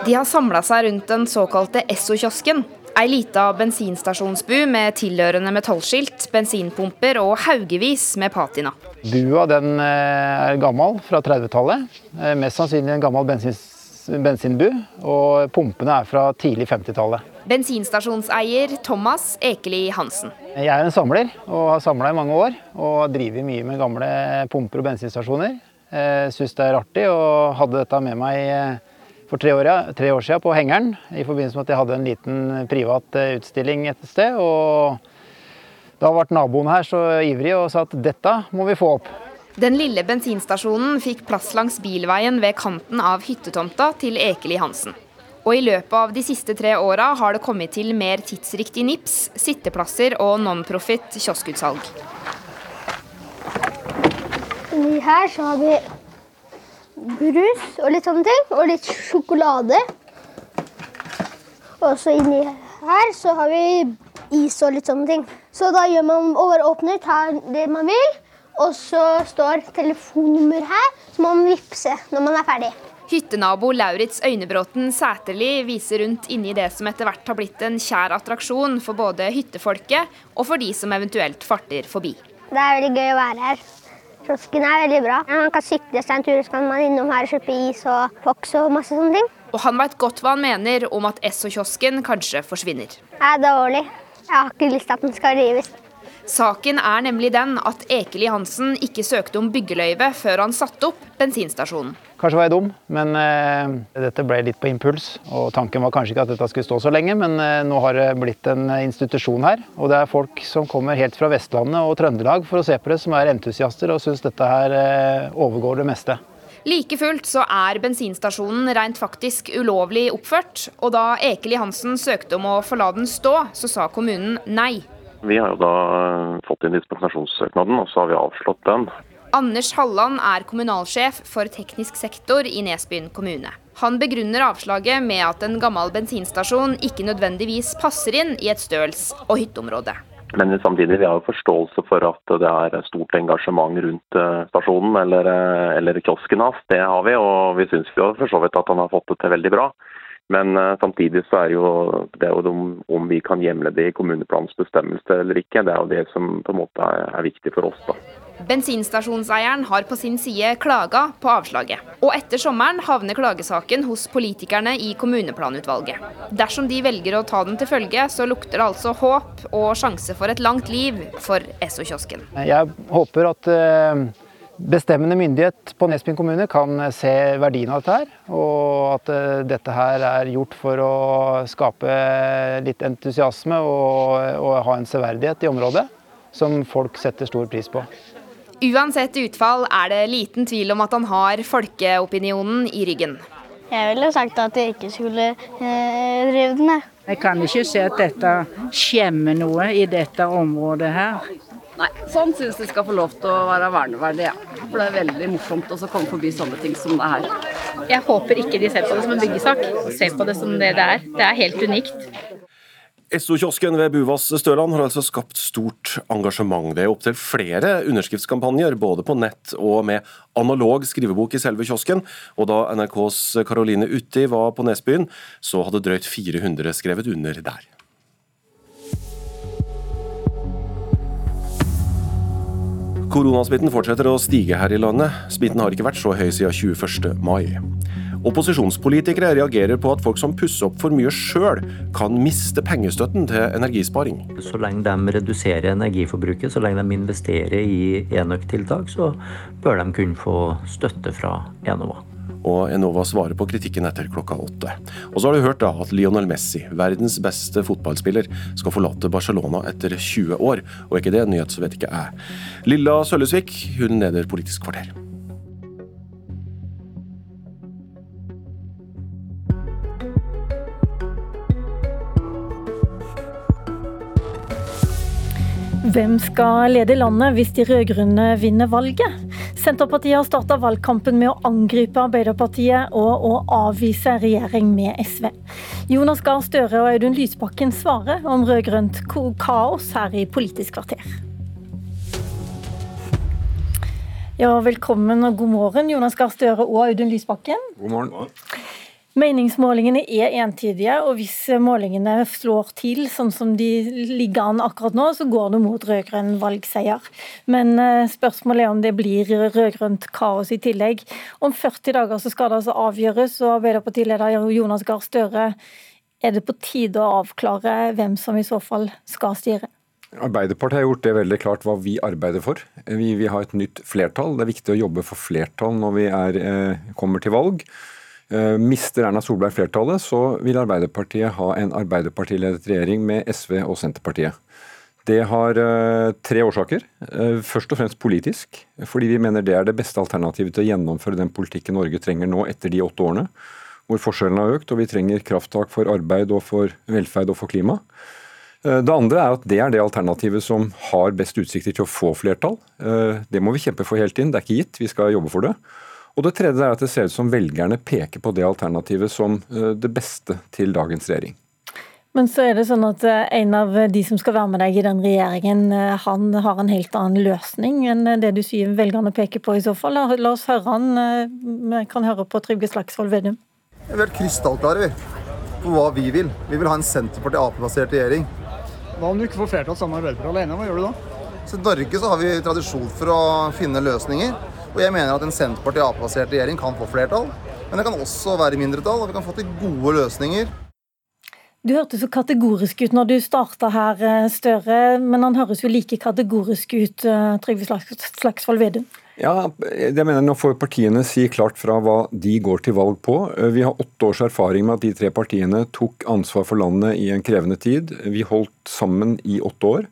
De har samla seg rundt den såkalte Esso-kiosken, Ei lita bensinstasjonsbu med tilhørende metallskilt, bensinpumper og haugevis med patina. Bua den eh, er gammel, fra 30-tallet. Eh, mest sannsynlig en gammel bensinbu. Og pumpene er fra tidlig 50-tallet. Bensinstasjonseier Thomas Ekeli Hansen. Jeg er en samler og har samla i mange år. Og driver mye med gamle pumper og bensinstasjoner. Eh, Syns det er artig og hadde dette med meg for tre år, tre år, siden på Hengeren i forbindelse med at jeg hadde en liten privat eh, utstilling et sted. og Da ble naboen her så ivrig og sa at dette må vi få opp. Den lille bensinstasjonen fikk plass langs bilveien ved kanten av hyttetomta til Ekeli Hansen. Og i løpet av de siste tre åra har det kommet til mer tidsriktig nips, sitteplasser og non-profit kioskutsalg. Her så har vi brus og litt sånne ting. Og litt sjokolade. Og så inni her så har vi is og litt sånne ting. Så da gjør man over åpner, tar det man vil. Og så står telefonnummer her, så må man vippse når man er ferdig. Hyttenabo Lauritz Øynebråten Sæterli viser rundt inni det som etter hvert har blitt en kjær attraksjon for både hyttefolket og for de som eventuelt farter forbi. Det er veldig gøy å være her. Kiosken er veldig bra. Man kan sykle seg en tur, så kan man innom her og kjøpe is og Fox og masse sånne ting. Og han veit godt hva han mener om at Esso-kiosken kanskje forsvinner. Det er dårlig. Jeg har ikke lyst til at den skal rives. Saken er nemlig den at Ekeli Hansen ikke søkte om byggeløyve før han satte opp bensinstasjonen. Kanskje var jeg dum, men eh, dette ble litt på impuls. Og tanken var kanskje ikke at dette skulle stå så lenge, men eh, nå har det blitt en institusjon her. Og det er folk som kommer helt fra Vestlandet og Trøndelag for å se på det, som er entusiaster og syns dette her eh, overgår det meste. Like fullt så er bensinstasjonen rent faktisk ulovlig oppført, og da Ekeli Hansen søkte om å få la den stå, så sa kommunen nei. Vi har jo da fått inn dispensasjonssøknaden, og så har vi avslått den. Anders Halland er kommunalsjef for teknisk sektor i Nesbyen kommune. Han begrunner avslaget med at en gammel bensinstasjon ikke nødvendigvis passer inn i et støls- og hytteområde. Men samtidig vi har jo forståelse for at det er stort engasjement rundt eh, stasjonen eller, eh, eller kiosken hans. Det har vi, og vi syns for så vidt at han har fått det til veldig bra. Men uh, samtidig så er jo det jo de, om vi kan hjemle det i kommuneplanens bestemmelse eller ikke, det er jo det som på en måte er, er viktig for oss. da. Bensinstasjonseieren har på sin side klaga på avslaget. Og etter sommeren havner klagesaken hos politikerne i kommuneplanutvalget. Dersom de velger å ta den til følge, så lukter det altså håp og sjanse for et langt liv for Esso-kiosken. Jeg håper at uh bestemmende myndighet på Nesbyen kommune kan se verdien av dette her, og at eh, dette her er gjort for å skape litt entusiasme og, og ha en severdighet i området som folk setter stor pris på. Uansett utfall er det liten tvil om at han har folkeopinionen i ryggen. Jeg ville sagt at jeg ikke skulle eh, drive den. Jeg kan ikke se at dette skjemmer noe i dette området her. Nei, sånn syns de skal få lov til å være verneverdig, ja. For det er veldig morsomt å komme forbi sånne ting som det her. Jeg håper ikke de ser på det som en byggesak, ser på det som det det er. Det er helt unikt. Esso-kiosken ved Buvas Støland har altså skapt stort engasjement. Det er opptil flere underskriftskampanjer, både på nett og med analog skrivebok i selve kiosken. Og da NRKs Karoline Utti var på Nesbyen, så hadde drøyt 400 skrevet under der. Koronasmitten fortsetter å stige her i landet. Smitten har ikke vært så høy siden 21. mai. Opposisjonspolitikere reagerer på at folk som pusser opp for mye sjøl, kan miste pengestøtten til energisparing. Så lenge de reduserer energiforbruket, så lenge de investerer i enøktiltak, så bør de kunne få støtte fra Enova og Enova svarer på kritikken etter klokka åtte. Og så har du hørt da at Lionel Messi, verdens beste fotballspiller, skal forlate Barcelona etter 20 år. Og er ikke det en nyhet, så vet ikke jeg. Lilla Sølvesvik, hun leder Politisk kvarter. Hvem skal lede landet hvis de rød-grønne vinner valget? Senterpartiet har starta valgkampen med å angripe Arbeiderpartiet og å avvise regjering med SV. Jonas Gahr Støre og Audun Lysbakken svarer om rød-grønt kaos her i Politisk kvarter. Ja, velkommen og god morgen, Jonas Gahr Støre og Audun Lysbakken. God morgen. Meningsmålingene er entydige, og hvis målingene slår til sånn som de ligger an akkurat nå, så går det mot rød-grønn valgseier. Men eh, spørsmålet er om det blir rød-grønt kaos i tillegg. Om 40 dager så skal det altså avgjøres, og Arbeiderpartileder Jonas Gahr Støre, er det på tide å avklare hvem som i så fall skal styre? Arbeiderpartiet har gjort det veldig klart hva vi arbeider for. Vi vil ha et nytt flertall. Det er viktig å jobbe for flertall når vi er, eh, kommer til valg. Eh, mister Erna Solberg flertallet, så vil Arbeiderpartiet ha en Arbeiderpartiledet regjering med SV og Senterpartiet. Det har uh, tre årsaker. Uh, først og fremst politisk, fordi vi mener det er det beste alternativet til å gjennomføre den politikken Norge trenger nå etter de åtte årene, hvor forskjellene har økt og vi trenger krafttak for arbeid og for velferd og for klima. Det andre er at det er det alternativet som har best utsikter til å få flertall. Det må vi kjempe for helt inn, det er ikke gitt, vi skal jobbe for det. Og det tredje er at det ser ut som velgerne peker på det alternativet som eh, det beste til dagens regjering. Men så er det sånn at eh, en av de som skal være med deg i den regjeringen, eh, han har en helt annen løsning enn det du sier velgerne peker på i så fall. La oss høre han. Vi kan høre på Trygve Slagsvold Vedum. Vi er krystallklare på hva vi vil. Vi vil ha en Senterparti-Ap-basert regjering. Hva om du ikke får flertall sammen med Arbeiderpartiet alene? Hva gjør du da? Så I Norge så har vi tradisjon for å finne løsninger. Og jeg mener at en Senterparti-Ap-basert regjering kan få flertall. Men det kan også være mindretall, og vi kan få til gode løsninger. Du hørtes så kategorisk ut når du starta her, eh, Støre, men han høres jo like kategorisk ut, eh, Trygve Slagsvold Vedum? Ja, jeg mener Nå får partiene si klart fra hva de går til valg på. Eh, vi har åtte års erfaring med at de tre partiene tok ansvar for landet i en krevende tid. Vi holdt sammen i åtte år.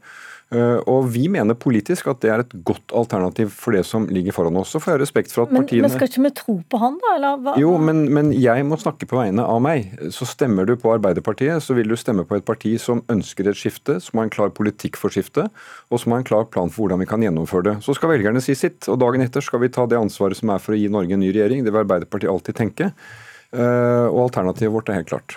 Eh, og Vi mener politisk at det er et godt alternativ for det som ligger foran oss. Så får jeg respekt for at men, partiene... Men skal ikke vi tro på han, da? Eller hva? Jo, men, men, jeg må snakke på vegne av meg. Så stemmer du på Arbeiderpartiet, så vil du stemme på et parti som ønsker et skifte, som har en klar politikk for skiftet, og som har en klar plan for hvordan vi kan gjennomføre det. Så skal velgerne si sitt, og dagen etter skal vi ta det ansvaret som er for å gi Norge en ny regjering. Det vil Arbeiderpartiet alltid tenke. Eh, og alternativet vårt er helt klart.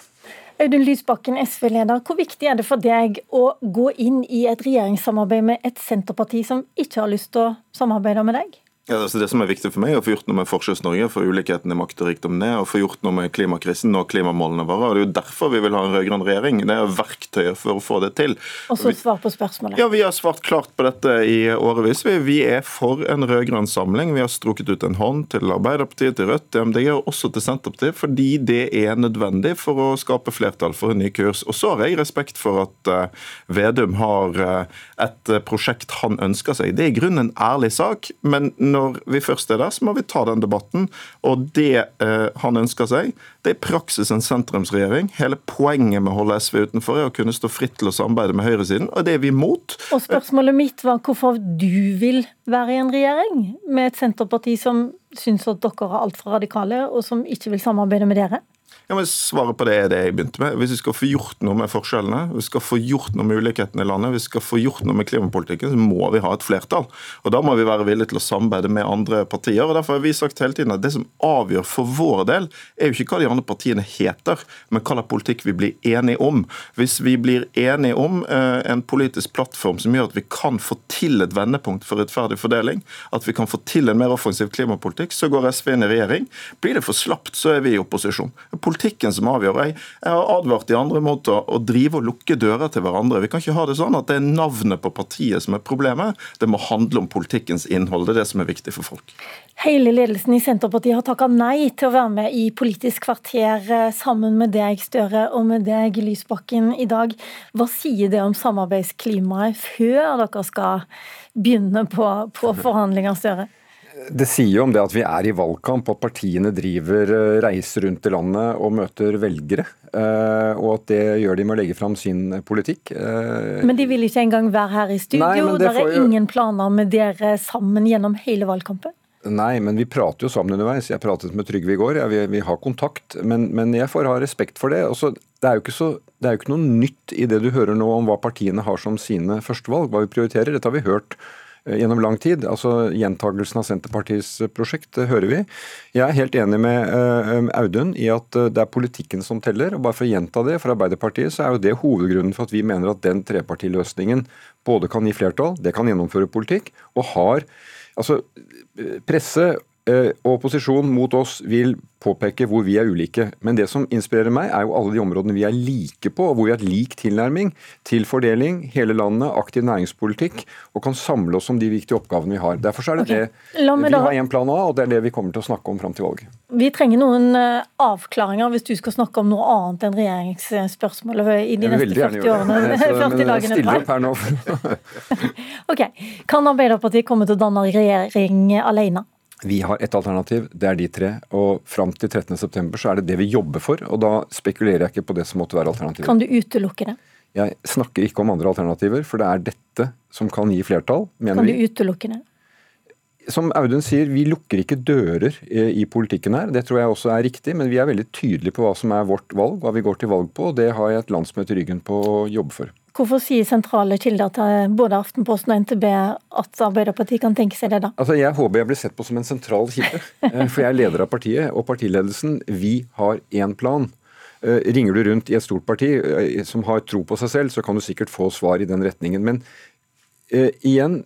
Audun Lysbakken, SV-leder. Hvor viktig er det for deg å gå inn i et regjeringssamarbeid med et Senterparti som ikke har lyst til å samarbeide med deg? Ja, altså Det som er viktig for meg, er å få gjort noe med Forskjells-Norge, få ulikheten i makt og rikdom ned, og få gjort noe med klimakrisen, og klimamålene våre. og Det er jo derfor vi vil ha en rød-grønn regjering. Det er verktøyet for å få det til. Og så svar på spørsmålet. Ja, Vi har svart klart på dette i årevis. Vi, vi er for en rød-grønn samling. Vi har strukket ut en hånd til Arbeiderpartiet, til Rødt, til MDG og også til Senterpartiet, fordi det er nødvendig for å skape flertall for en ny kurs. Og så har jeg respekt for at uh, Vedum har uh, et prosjekt han ønsker seg. Det er i grunnen en ærlig sak. men når vi først er der, så må vi ta den debatten. Og det eh, han ønsker seg, det er praksis en sentrumsregjering. Hele poenget med å holde SV utenfor er å kunne stå fritt til å samarbeide med høyresiden, og det er vi imot. Og spørsmålet mitt var hvorfor du vil være i en regjering med et Senterparti som syns at dere er altfor radikale, og som ikke vil samarbeide med dere? Ja, men Svaret på det er det jeg begynte med. Hvis vi skal få gjort noe med forskjellene, vi skal få gjort noe med ulikhetene i landet, vi skal få gjort noe med klimapolitikken, så må vi ha et flertall. Og Da må vi være villige til å samarbeide med andre partier. og Derfor har vi sagt hele tiden at det som avgjør for vår del, er jo ikke hva de andre partiene heter, men hva slags politikk vi blir enige om. Hvis vi blir enige om eh, en politisk plattform som gjør at vi kan få til et vendepunkt for rettferdig fordeling, at vi kan få til en mer offensiv klimapolitikk, så går SV inn i regjering. Blir det for slapt, så er vi i opposisjon. Politikk politikken som avgjør. Jeg, jeg har advart de andre mot å, å, drive og lukke dører til hverandre. Vi kan ikke ha det sånn at det er navnet på partiet som er problemet. Det må handle om politikkens innhold. Det er det som er viktig for folk. Hele ledelsen i Senterpartiet har takka nei til å være med i Politisk kvarter eh, sammen med deg, Støre, og med deg, Lysbakken, i dag. Hva sier det om samarbeidsklimaet før dere skal begynne på, på forhandlinger, Støre? Det sier jo om det at vi er i valgkamp, at partiene driver eh, reiser rundt i landet og møter velgere. Eh, og at det gjør de med å legge fram sin politikk. Eh, men de vil ikke engang være her i studio? Nei, det er jo... ingen planer med dere sammen gjennom hele valgkampen? Nei, men vi prater jo sammen underveis. Jeg pratet med Trygve i går. Ja, vi, vi, har kontakt. Men, men, jeg får ha respekt for det. Også, det, er så, det er jo ikke noe nytt i det du hører nå om hva partiene har som sine førstevalg, hva vi prioriterer. Dette har vi hørt gjennom lang tid. Altså Gjentagelsen av Senterpartiets eh, prosjekt det hører vi. Jeg er helt enig med Audun i at det er politikken som teller. og bare For å gjenta det, for Arbeiderpartiet så er jo det hovedgrunnen for at vi mener at den trepartiløsningen både kan gi flertall, det kan gjennomføre politikk, og har altså Presse og opposisjon mot oss vil påpeke hvor vi er ulike. Men det som inspirerer meg, er jo alle de områdene vi er like på, og hvor vi har lik tilnærming til fordeling, hele landet, aktiv næringspolitikk, og kan samle oss om de viktige oppgavene vi har. Derfor er det okay. det vi da... har en plan A, og det er det vi kommer til å snakke om fram til valget. Vi trenger noen uh, avklaringer hvis du skal snakke om noe annet enn regjeringsspørsmålet i de neste 40 årene. Det. 40 dagene. Stille opp her nå. ok. Kan Arbeiderpartiet komme til å danne regjering alene? Vi har ett alternativ, det er de tre. Og fram til 13.9 så er det det vi jobber for. Og da spekulerer jeg ikke på det som måtte være alternativet. Kan du utelukke det? Jeg snakker ikke om andre alternativer, for det er dette som kan gi flertall. Kan du utelukke det? Som Audun sier, vi lukker ikke dører i politikken her. Det tror jeg også er riktig, men vi er veldig tydelige på hva som er vårt valg, hva vi går til valg på. og Det har jeg et landsmøte i ryggen på å jobbe for. Hvorfor sier sentrale kilder til både Aftenposten og NTB at Arbeiderpartiet kan tenke seg det, da? Altså, Jeg håper jeg blir sett på som en sentral kilde, eh, for jeg er leder av partiet. Og partiledelsen, vi har én plan. Eh, ringer du rundt i et stort parti eh, som har tro på seg selv, så kan du sikkert få svar i den retningen. Men uh, igjen,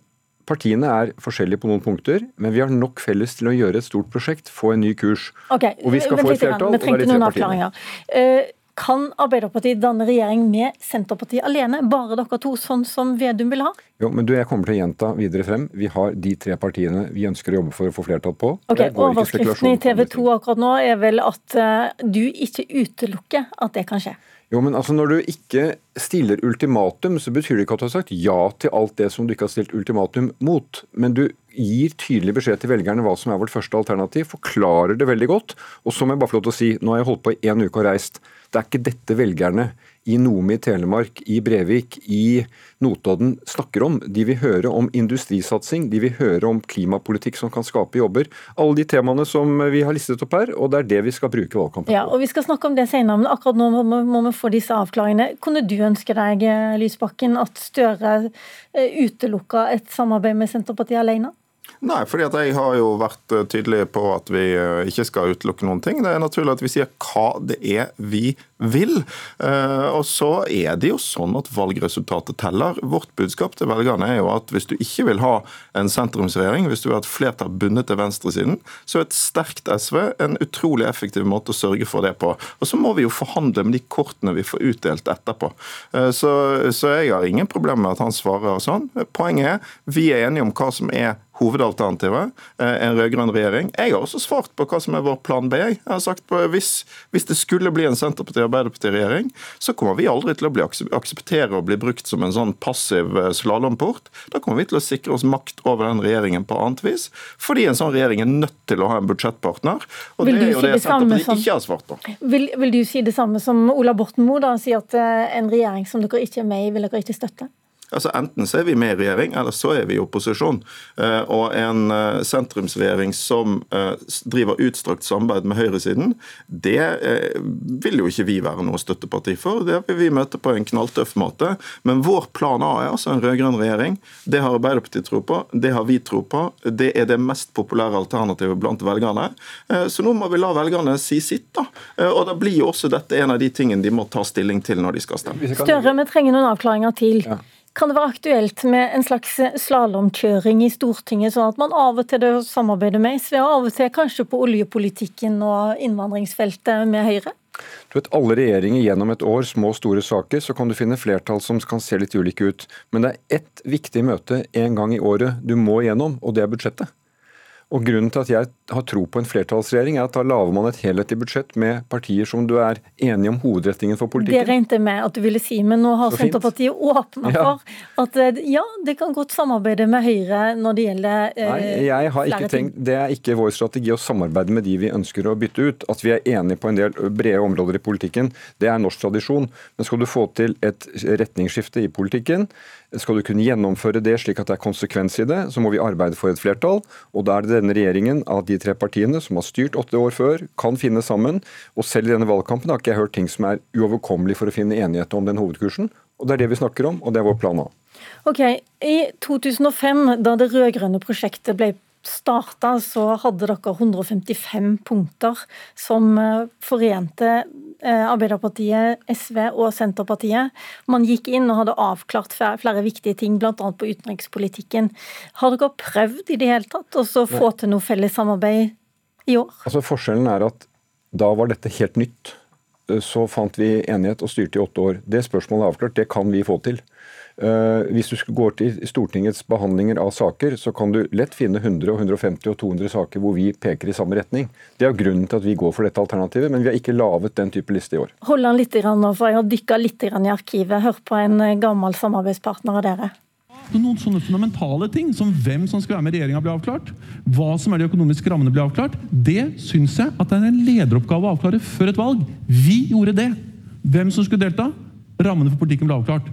partiene er forskjellige på noen punkter, men vi har nok felles til å gjøre et stort prosjekt, få en ny kurs. Okay, og vi skal få et flertall. Vi trengte noen avklaringer. Uh, kan Arbeiderpartiet danne regjering med Senterpartiet alene, bare dere to, sånn som Vedum vil ha? Jo, men du, Jeg kommer til å gjenta videre frem. Vi har de tre partiene vi ønsker å jobbe for å få flertall på. Ok, Overskriften i TV 2 akkurat nå er vel at uh, du ikke utelukker at det kan skje? Jo, men altså Når du ikke stiller ultimatum, så betyr det ikke at du har sagt ja til alt det som du ikke har stilt ultimatum mot. Men du gir tydelig beskjed til velgerne hva som er vårt første alternativ, forklarer det veldig godt. Og så må jeg bare få lov til å si, nå har jeg holdt på i én uke og reist. Det er ikke dette velgerne i Nome i Telemark, i Brevik, i Notodden snakker om. De vil høre om industrisatsing, de vil høre om klimapolitikk som kan skape jobber. Alle de temaene som vi har listet opp her, og det er det vi skal bruke valgkampen på. Ja, og Vi skal snakke om det senere, men akkurat nå må, vi få disse avklaringene. Kunne du ønske deg, Lysbakken, at Støre eh, utelukka et samarbeid med Senterpartiet alene? Nei, fordi at jeg har jo vært eh, tydelig på at vi eh, ikke skal utelukke noen ting. Det er naturlig at vi sier hva det er vi vil. Eh, og så er det jo sånn at valgresultatet teller. Vårt budskap til velgerne er jo at hvis du ikke vil ha en sentrumsregjering, hvis du vil ha et flertall bundet til venstresiden, så er et sterkt SV en utrolig effektiv måte å sørge for det på. Og så må vi jo forhandle med de kortene vi får utdelt etterpå. Så, så jeg har ingen problemer med at han svarer sånn. Poenget er vi er enige om hva som er hovedalternativet, eh, en rød-grønn regjering. Jeg har også svart på hva som er vår plan B. Jeg har sagt på, hvis, hvis det skulle bli en Senterparti-Arbeiderparti-regjering, så kommer vi aldri til å bli akseptere å bli brukt som en sånn passiv eh, slalåmport. Da kommer vi til å sikre oss makt over den regjeringen på annet vis, fordi en sånn regjering er nødt til å ha en budsjettpartner. Og det er jo si det, det Senterpartiet som, ikke har svart på. Vil, vil, du si det samme som Ola Borten Moe, da, si at eh, en regjering som dere ikke er med i, vil dere ikke støtte? Altså Enten så er vi med i regjering, eller så er vi i opposisjon. Eh, og en eh, sentrumsregjering som eh, driver utstrakt samarbeid med høyresiden, det vil jo ikke vi være noe støtteparti for. Det vil vi møte på en knalltøff måte. Men vår plan A er altså en rød-grønn regjering. Det har Arbeiderpartiet tro på, det har vi tro på. Det er det mest populære alternativet blant velgerne. Så nå må vi la velgerne si sitt, da. Og da blir jo også dette en av de tingene de må ta stilling til når de skal stemme. Større, vi trenger noen avklaringer til. Ja. Kan det være aktuelt med en slags slalåmkjøring i Stortinget, sånn at man av og til samarbeider med SV, og av og til kanskje på oljepolitikken og innvandringsfeltet med Høyre? Du vet, Alle regjeringer gjennom et år, små og store saker, så kan du finne flertall som kan se litt ulike ut. Men det er ett viktig møte en gang i året du må gjennom, og det er budsjettet. Og Grunnen til at jeg har tro på en flertallsregjering, er at da lager man et helhetlig budsjett med partier som du er enige om hovedretningen for politikken. Det regnet jeg med at du ville si, men nå har Senterpartiet åpna ja. for at eh, ja, det kan godt samarbeide med Høyre når det gjelder eh, Nei, jeg har ikke tenkt, Det er ikke vår strategi å samarbeide med de vi ønsker å bytte ut. At vi er enige på en del brede områder i politikken, det er norsk tradisjon. Men skal du få til et retningsskifte i politikken, skal du kunne gjennomføre det slik at det er konsekvens i det, så må vi arbeide for et flertall. Og da er det denne regjeringen av de tre partiene som har styrt åtte år før, kan finne sammen. Og selv i denne valgkampen har ikke jeg hørt ting som er uoverkommelig for å finne enighet om den hovedkursen. Og det er det vi snakker om, og det er vår plan A. Ok, I 2005, da det rød-grønne prosjektet ble starta, så hadde dere 155 punkter som eh, forente Arbeiderpartiet, SV og Senterpartiet. Man gikk inn og hadde avklart flere viktige ting, bl.a. på utenrikspolitikken. Har dere prøvd i det hele tatt å få til noe felles samarbeid i år? Altså Forskjellen er at da var dette helt nytt. Så fant vi enighet og styrte i åtte år. Det spørsmålet er avklart, det kan vi få til. Eh, hvis du går til Stortingets behandlinger av saker, så kan du lett finne 100, 150 og 200 saker hvor vi peker i samme retning. Det er grunnen til at vi går for dette alternativet, men vi har ikke laget den type liste i år. Hold an litt nå, for jeg har dykka litt i arkivet. Hør på en eh, gammel samarbeidspartner av dere. Noen sånne fundamentale ting som hvem som skal være med i regjeringa, blir avklart. Hva som er de økonomiske rammene, blir avklart. Det syns jeg at det er en lederoppgave å avklare før et valg. Vi gjorde det. Hvem som skulle delta. Rammene for politikken ble avklart.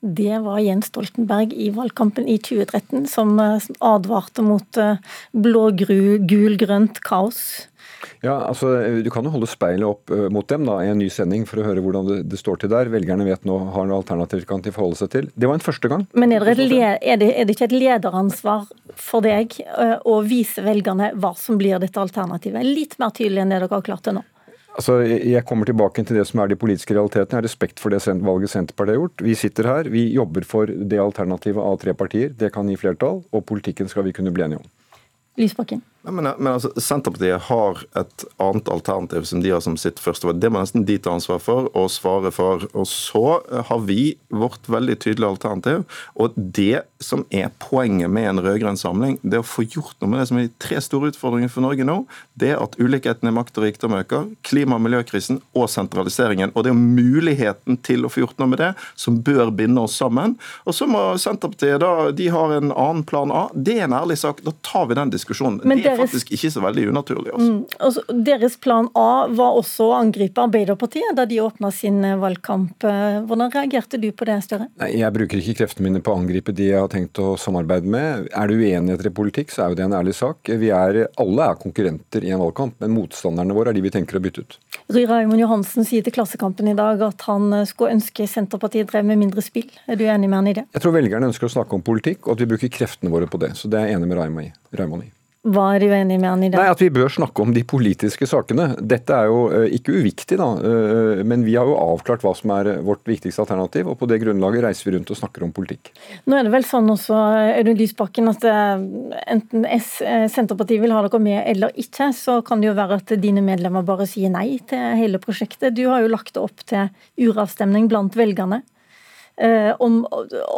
Det var Jens Stoltenberg i valgkampen i 2013 som eh, advarte mot eh, blå-gul-grønt kaos. Ja, altså Du kan jo holde speilet opp mot dem da, i en ny sending for å høre hvordan det, det står til der. Velgerne vet nå har noe alternativ kan de forholde seg til. Det var en første gang. Men er det, er det, er det ikke et lederansvar for deg å vise velgerne hva som blir dette alternativet? Litt mer tydelig enn det dere har klart til nå? Altså, Jeg kommer tilbake til det som er de politiske realitetene. Jeg har respekt for det valget Senterpartiet har gjort. Vi sitter her, vi jobber for det alternativet av tre partier. Det kan gi flertall, og politikken skal vi kunne bli enige om. Lysbakken. Men, men altså, Senterpartiet har et annet alternativ som de har som sitt første valg. Det må nesten de ta ansvar for og svare for. Og så har vi vårt veldig tydelige alternativ. Og det som er poenget med en rød-grønn samling, det er å få gjort noe med det som er de tre store utfordringene for Norge nå. Det er at ulikheten i makt og rikdom øker, klima- og miljøkrisen og sentraliseringen. Og det er muligheten til å få gjort noe med det som bør binde oss sammen. Og så må Senterpartiet da, de har en annen plan A. Det er en ærlig sak. Da tar vi den diskusjonen. Men det deres, faktisk ikke så veldig unaturlig. Også. Mm, altså, deres plan A var også å angripe Arbeiderpartiet da de åpna sin eh, valgkamp. Eh, hvordan reagerte du på det, Støre? Nei, Jeg bruker ikke kreftene mine på å angripe de jeg har tenkt å samarbeide med. Er det uenigheter i politikk, så er jo det en ærlig sak. Vi er, alle er konkurrenter i en valgkamp, men motstanderne våre er de vi tenker å bytte ut. Rui Raimond Johansen sier til Klassekampen i dag at han eh, skulle ønske Senterpartiet drev med mindre spill. Er du enig med han i det? Jeg tror velgerne ønsker å snakke om politikk, og at vi bruker kreftene våre på det. Så det er jeg enig med Raimond i. Hva er du enig med han i det? Nei, At vi bør snakke om de politiske sakene. Dette er jo uh, ikke uviktig, da. Uh, men vi har jo avklart hva som er vårt viktigste alternativ, og på det grunnlaget reiser vi rundt og snakker om politikk. Nå er det vel sånn også, Audun Lysbakken, at enten S, Senterpartiet vil ha dere med eller ikke, så kan det jo være at dine medlemmer bare sier nei til hele prosjektet. Du har jo lagt det opp til uravstemning blant velgerne. Om,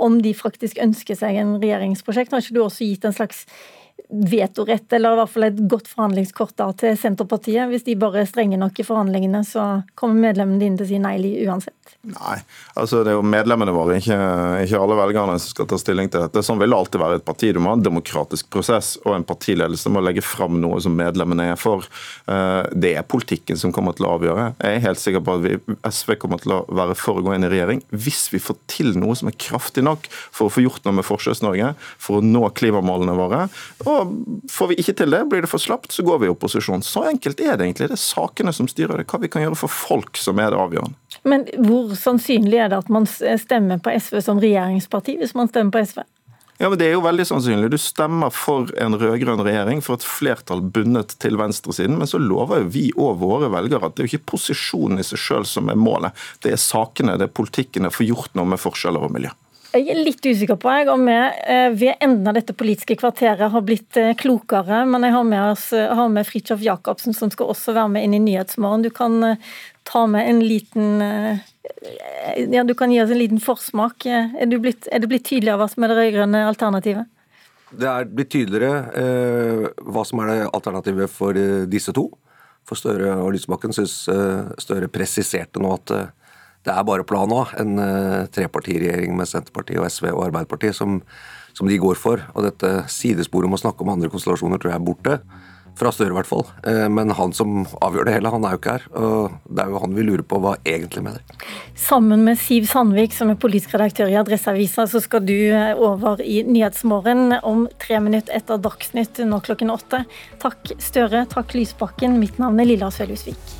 om de faktisk ønsker seg en regjeringsprosjekt. Har ikke du også gitt en slags vetorett, eller i hvert fall et godt forhandlingskort da, til Senterpartiet. Hvis de bare er strenge nok i forhandlingene, så kommer medlemmene dine til å si nei uansett. Nei, altså det er jo medlemmene våre, ikke, ikke, alle velgerne, som skal ta stilling til dette. Sånn vil det alltid være et parti. Du må ha en demokratisk prosess, og en partiledelse må legge fram noe som medlemmene er for. Eh, det er politikken som kommer til å avgjøre. Jeg er helt sikker på at vi, SV kommer til å være for å gå inn i regjering hvis vi får til noe som er kraftig nok for å få gjort noe med Forskjells-Norge, for å nå klimamålene våre. Og Får vi ikke til det, blir det for slapt, så går vi i opposisjon. Så enkelt er det egentlig. Det er sakene som styrer det. Hva vi kan gjøre for folk som er det avgjørende. Men hvor sannsynlig er det at man stemmer på SV som regjeringsparti, hvis man stemmer på SV? Ja, men Det er jo veldig sannsynlig. Du stemmer for en rød-grønn regjering, for et flertall bundet til venstresiden, men så lover jo vi og våre velgere at det er jo ikke posisjonen i seg sjøl som er målet. Det er sakene, det er politikken, det er å få gjort noe med forskjeller og miljø. Jeg er litt usikker på jeg, om vi eh, ved enden av dette politiske kvarteret har blitt eh, klokere. Men jeg har med, oss, eh, har med Fridtjof Jacobsen, som skal også være med inn i Nyhetsmorgen. Du kan ta med en liten ja, Du kan gi oss en liten forsmak. Er, blitt, er det blitt tydeligere hva som er det rød-grønne alternativet? Det er blitt tydeligere eh, hva som er det alternativet for disse to. For Støre og Lysbakken syns eh, Støre presiserte nå at eh, det er bare plan A, en uh, trepartiregjering med Senterpartiet og SV og Arbeiderpartiet, som, som, de går for. Og dette sidesporet om å snakke om andre konstellasjoner tror jeg er borte. Fra Støre, i hvert fall. Uh, men han som avgjør det hele, han er jo ikke her. Og det er jo han vi lurer på hva egentlig mener. Sammen med Siv Sandvik, som er politisk redaktør i Adresseavisa, så skal du eh, over i Nyhetsmorgen om tre minutter etter Dagsnytt nå klokken åtte. Takk Støre, takk Lysbakken. Mitt navn er Lilla Sølhusvik.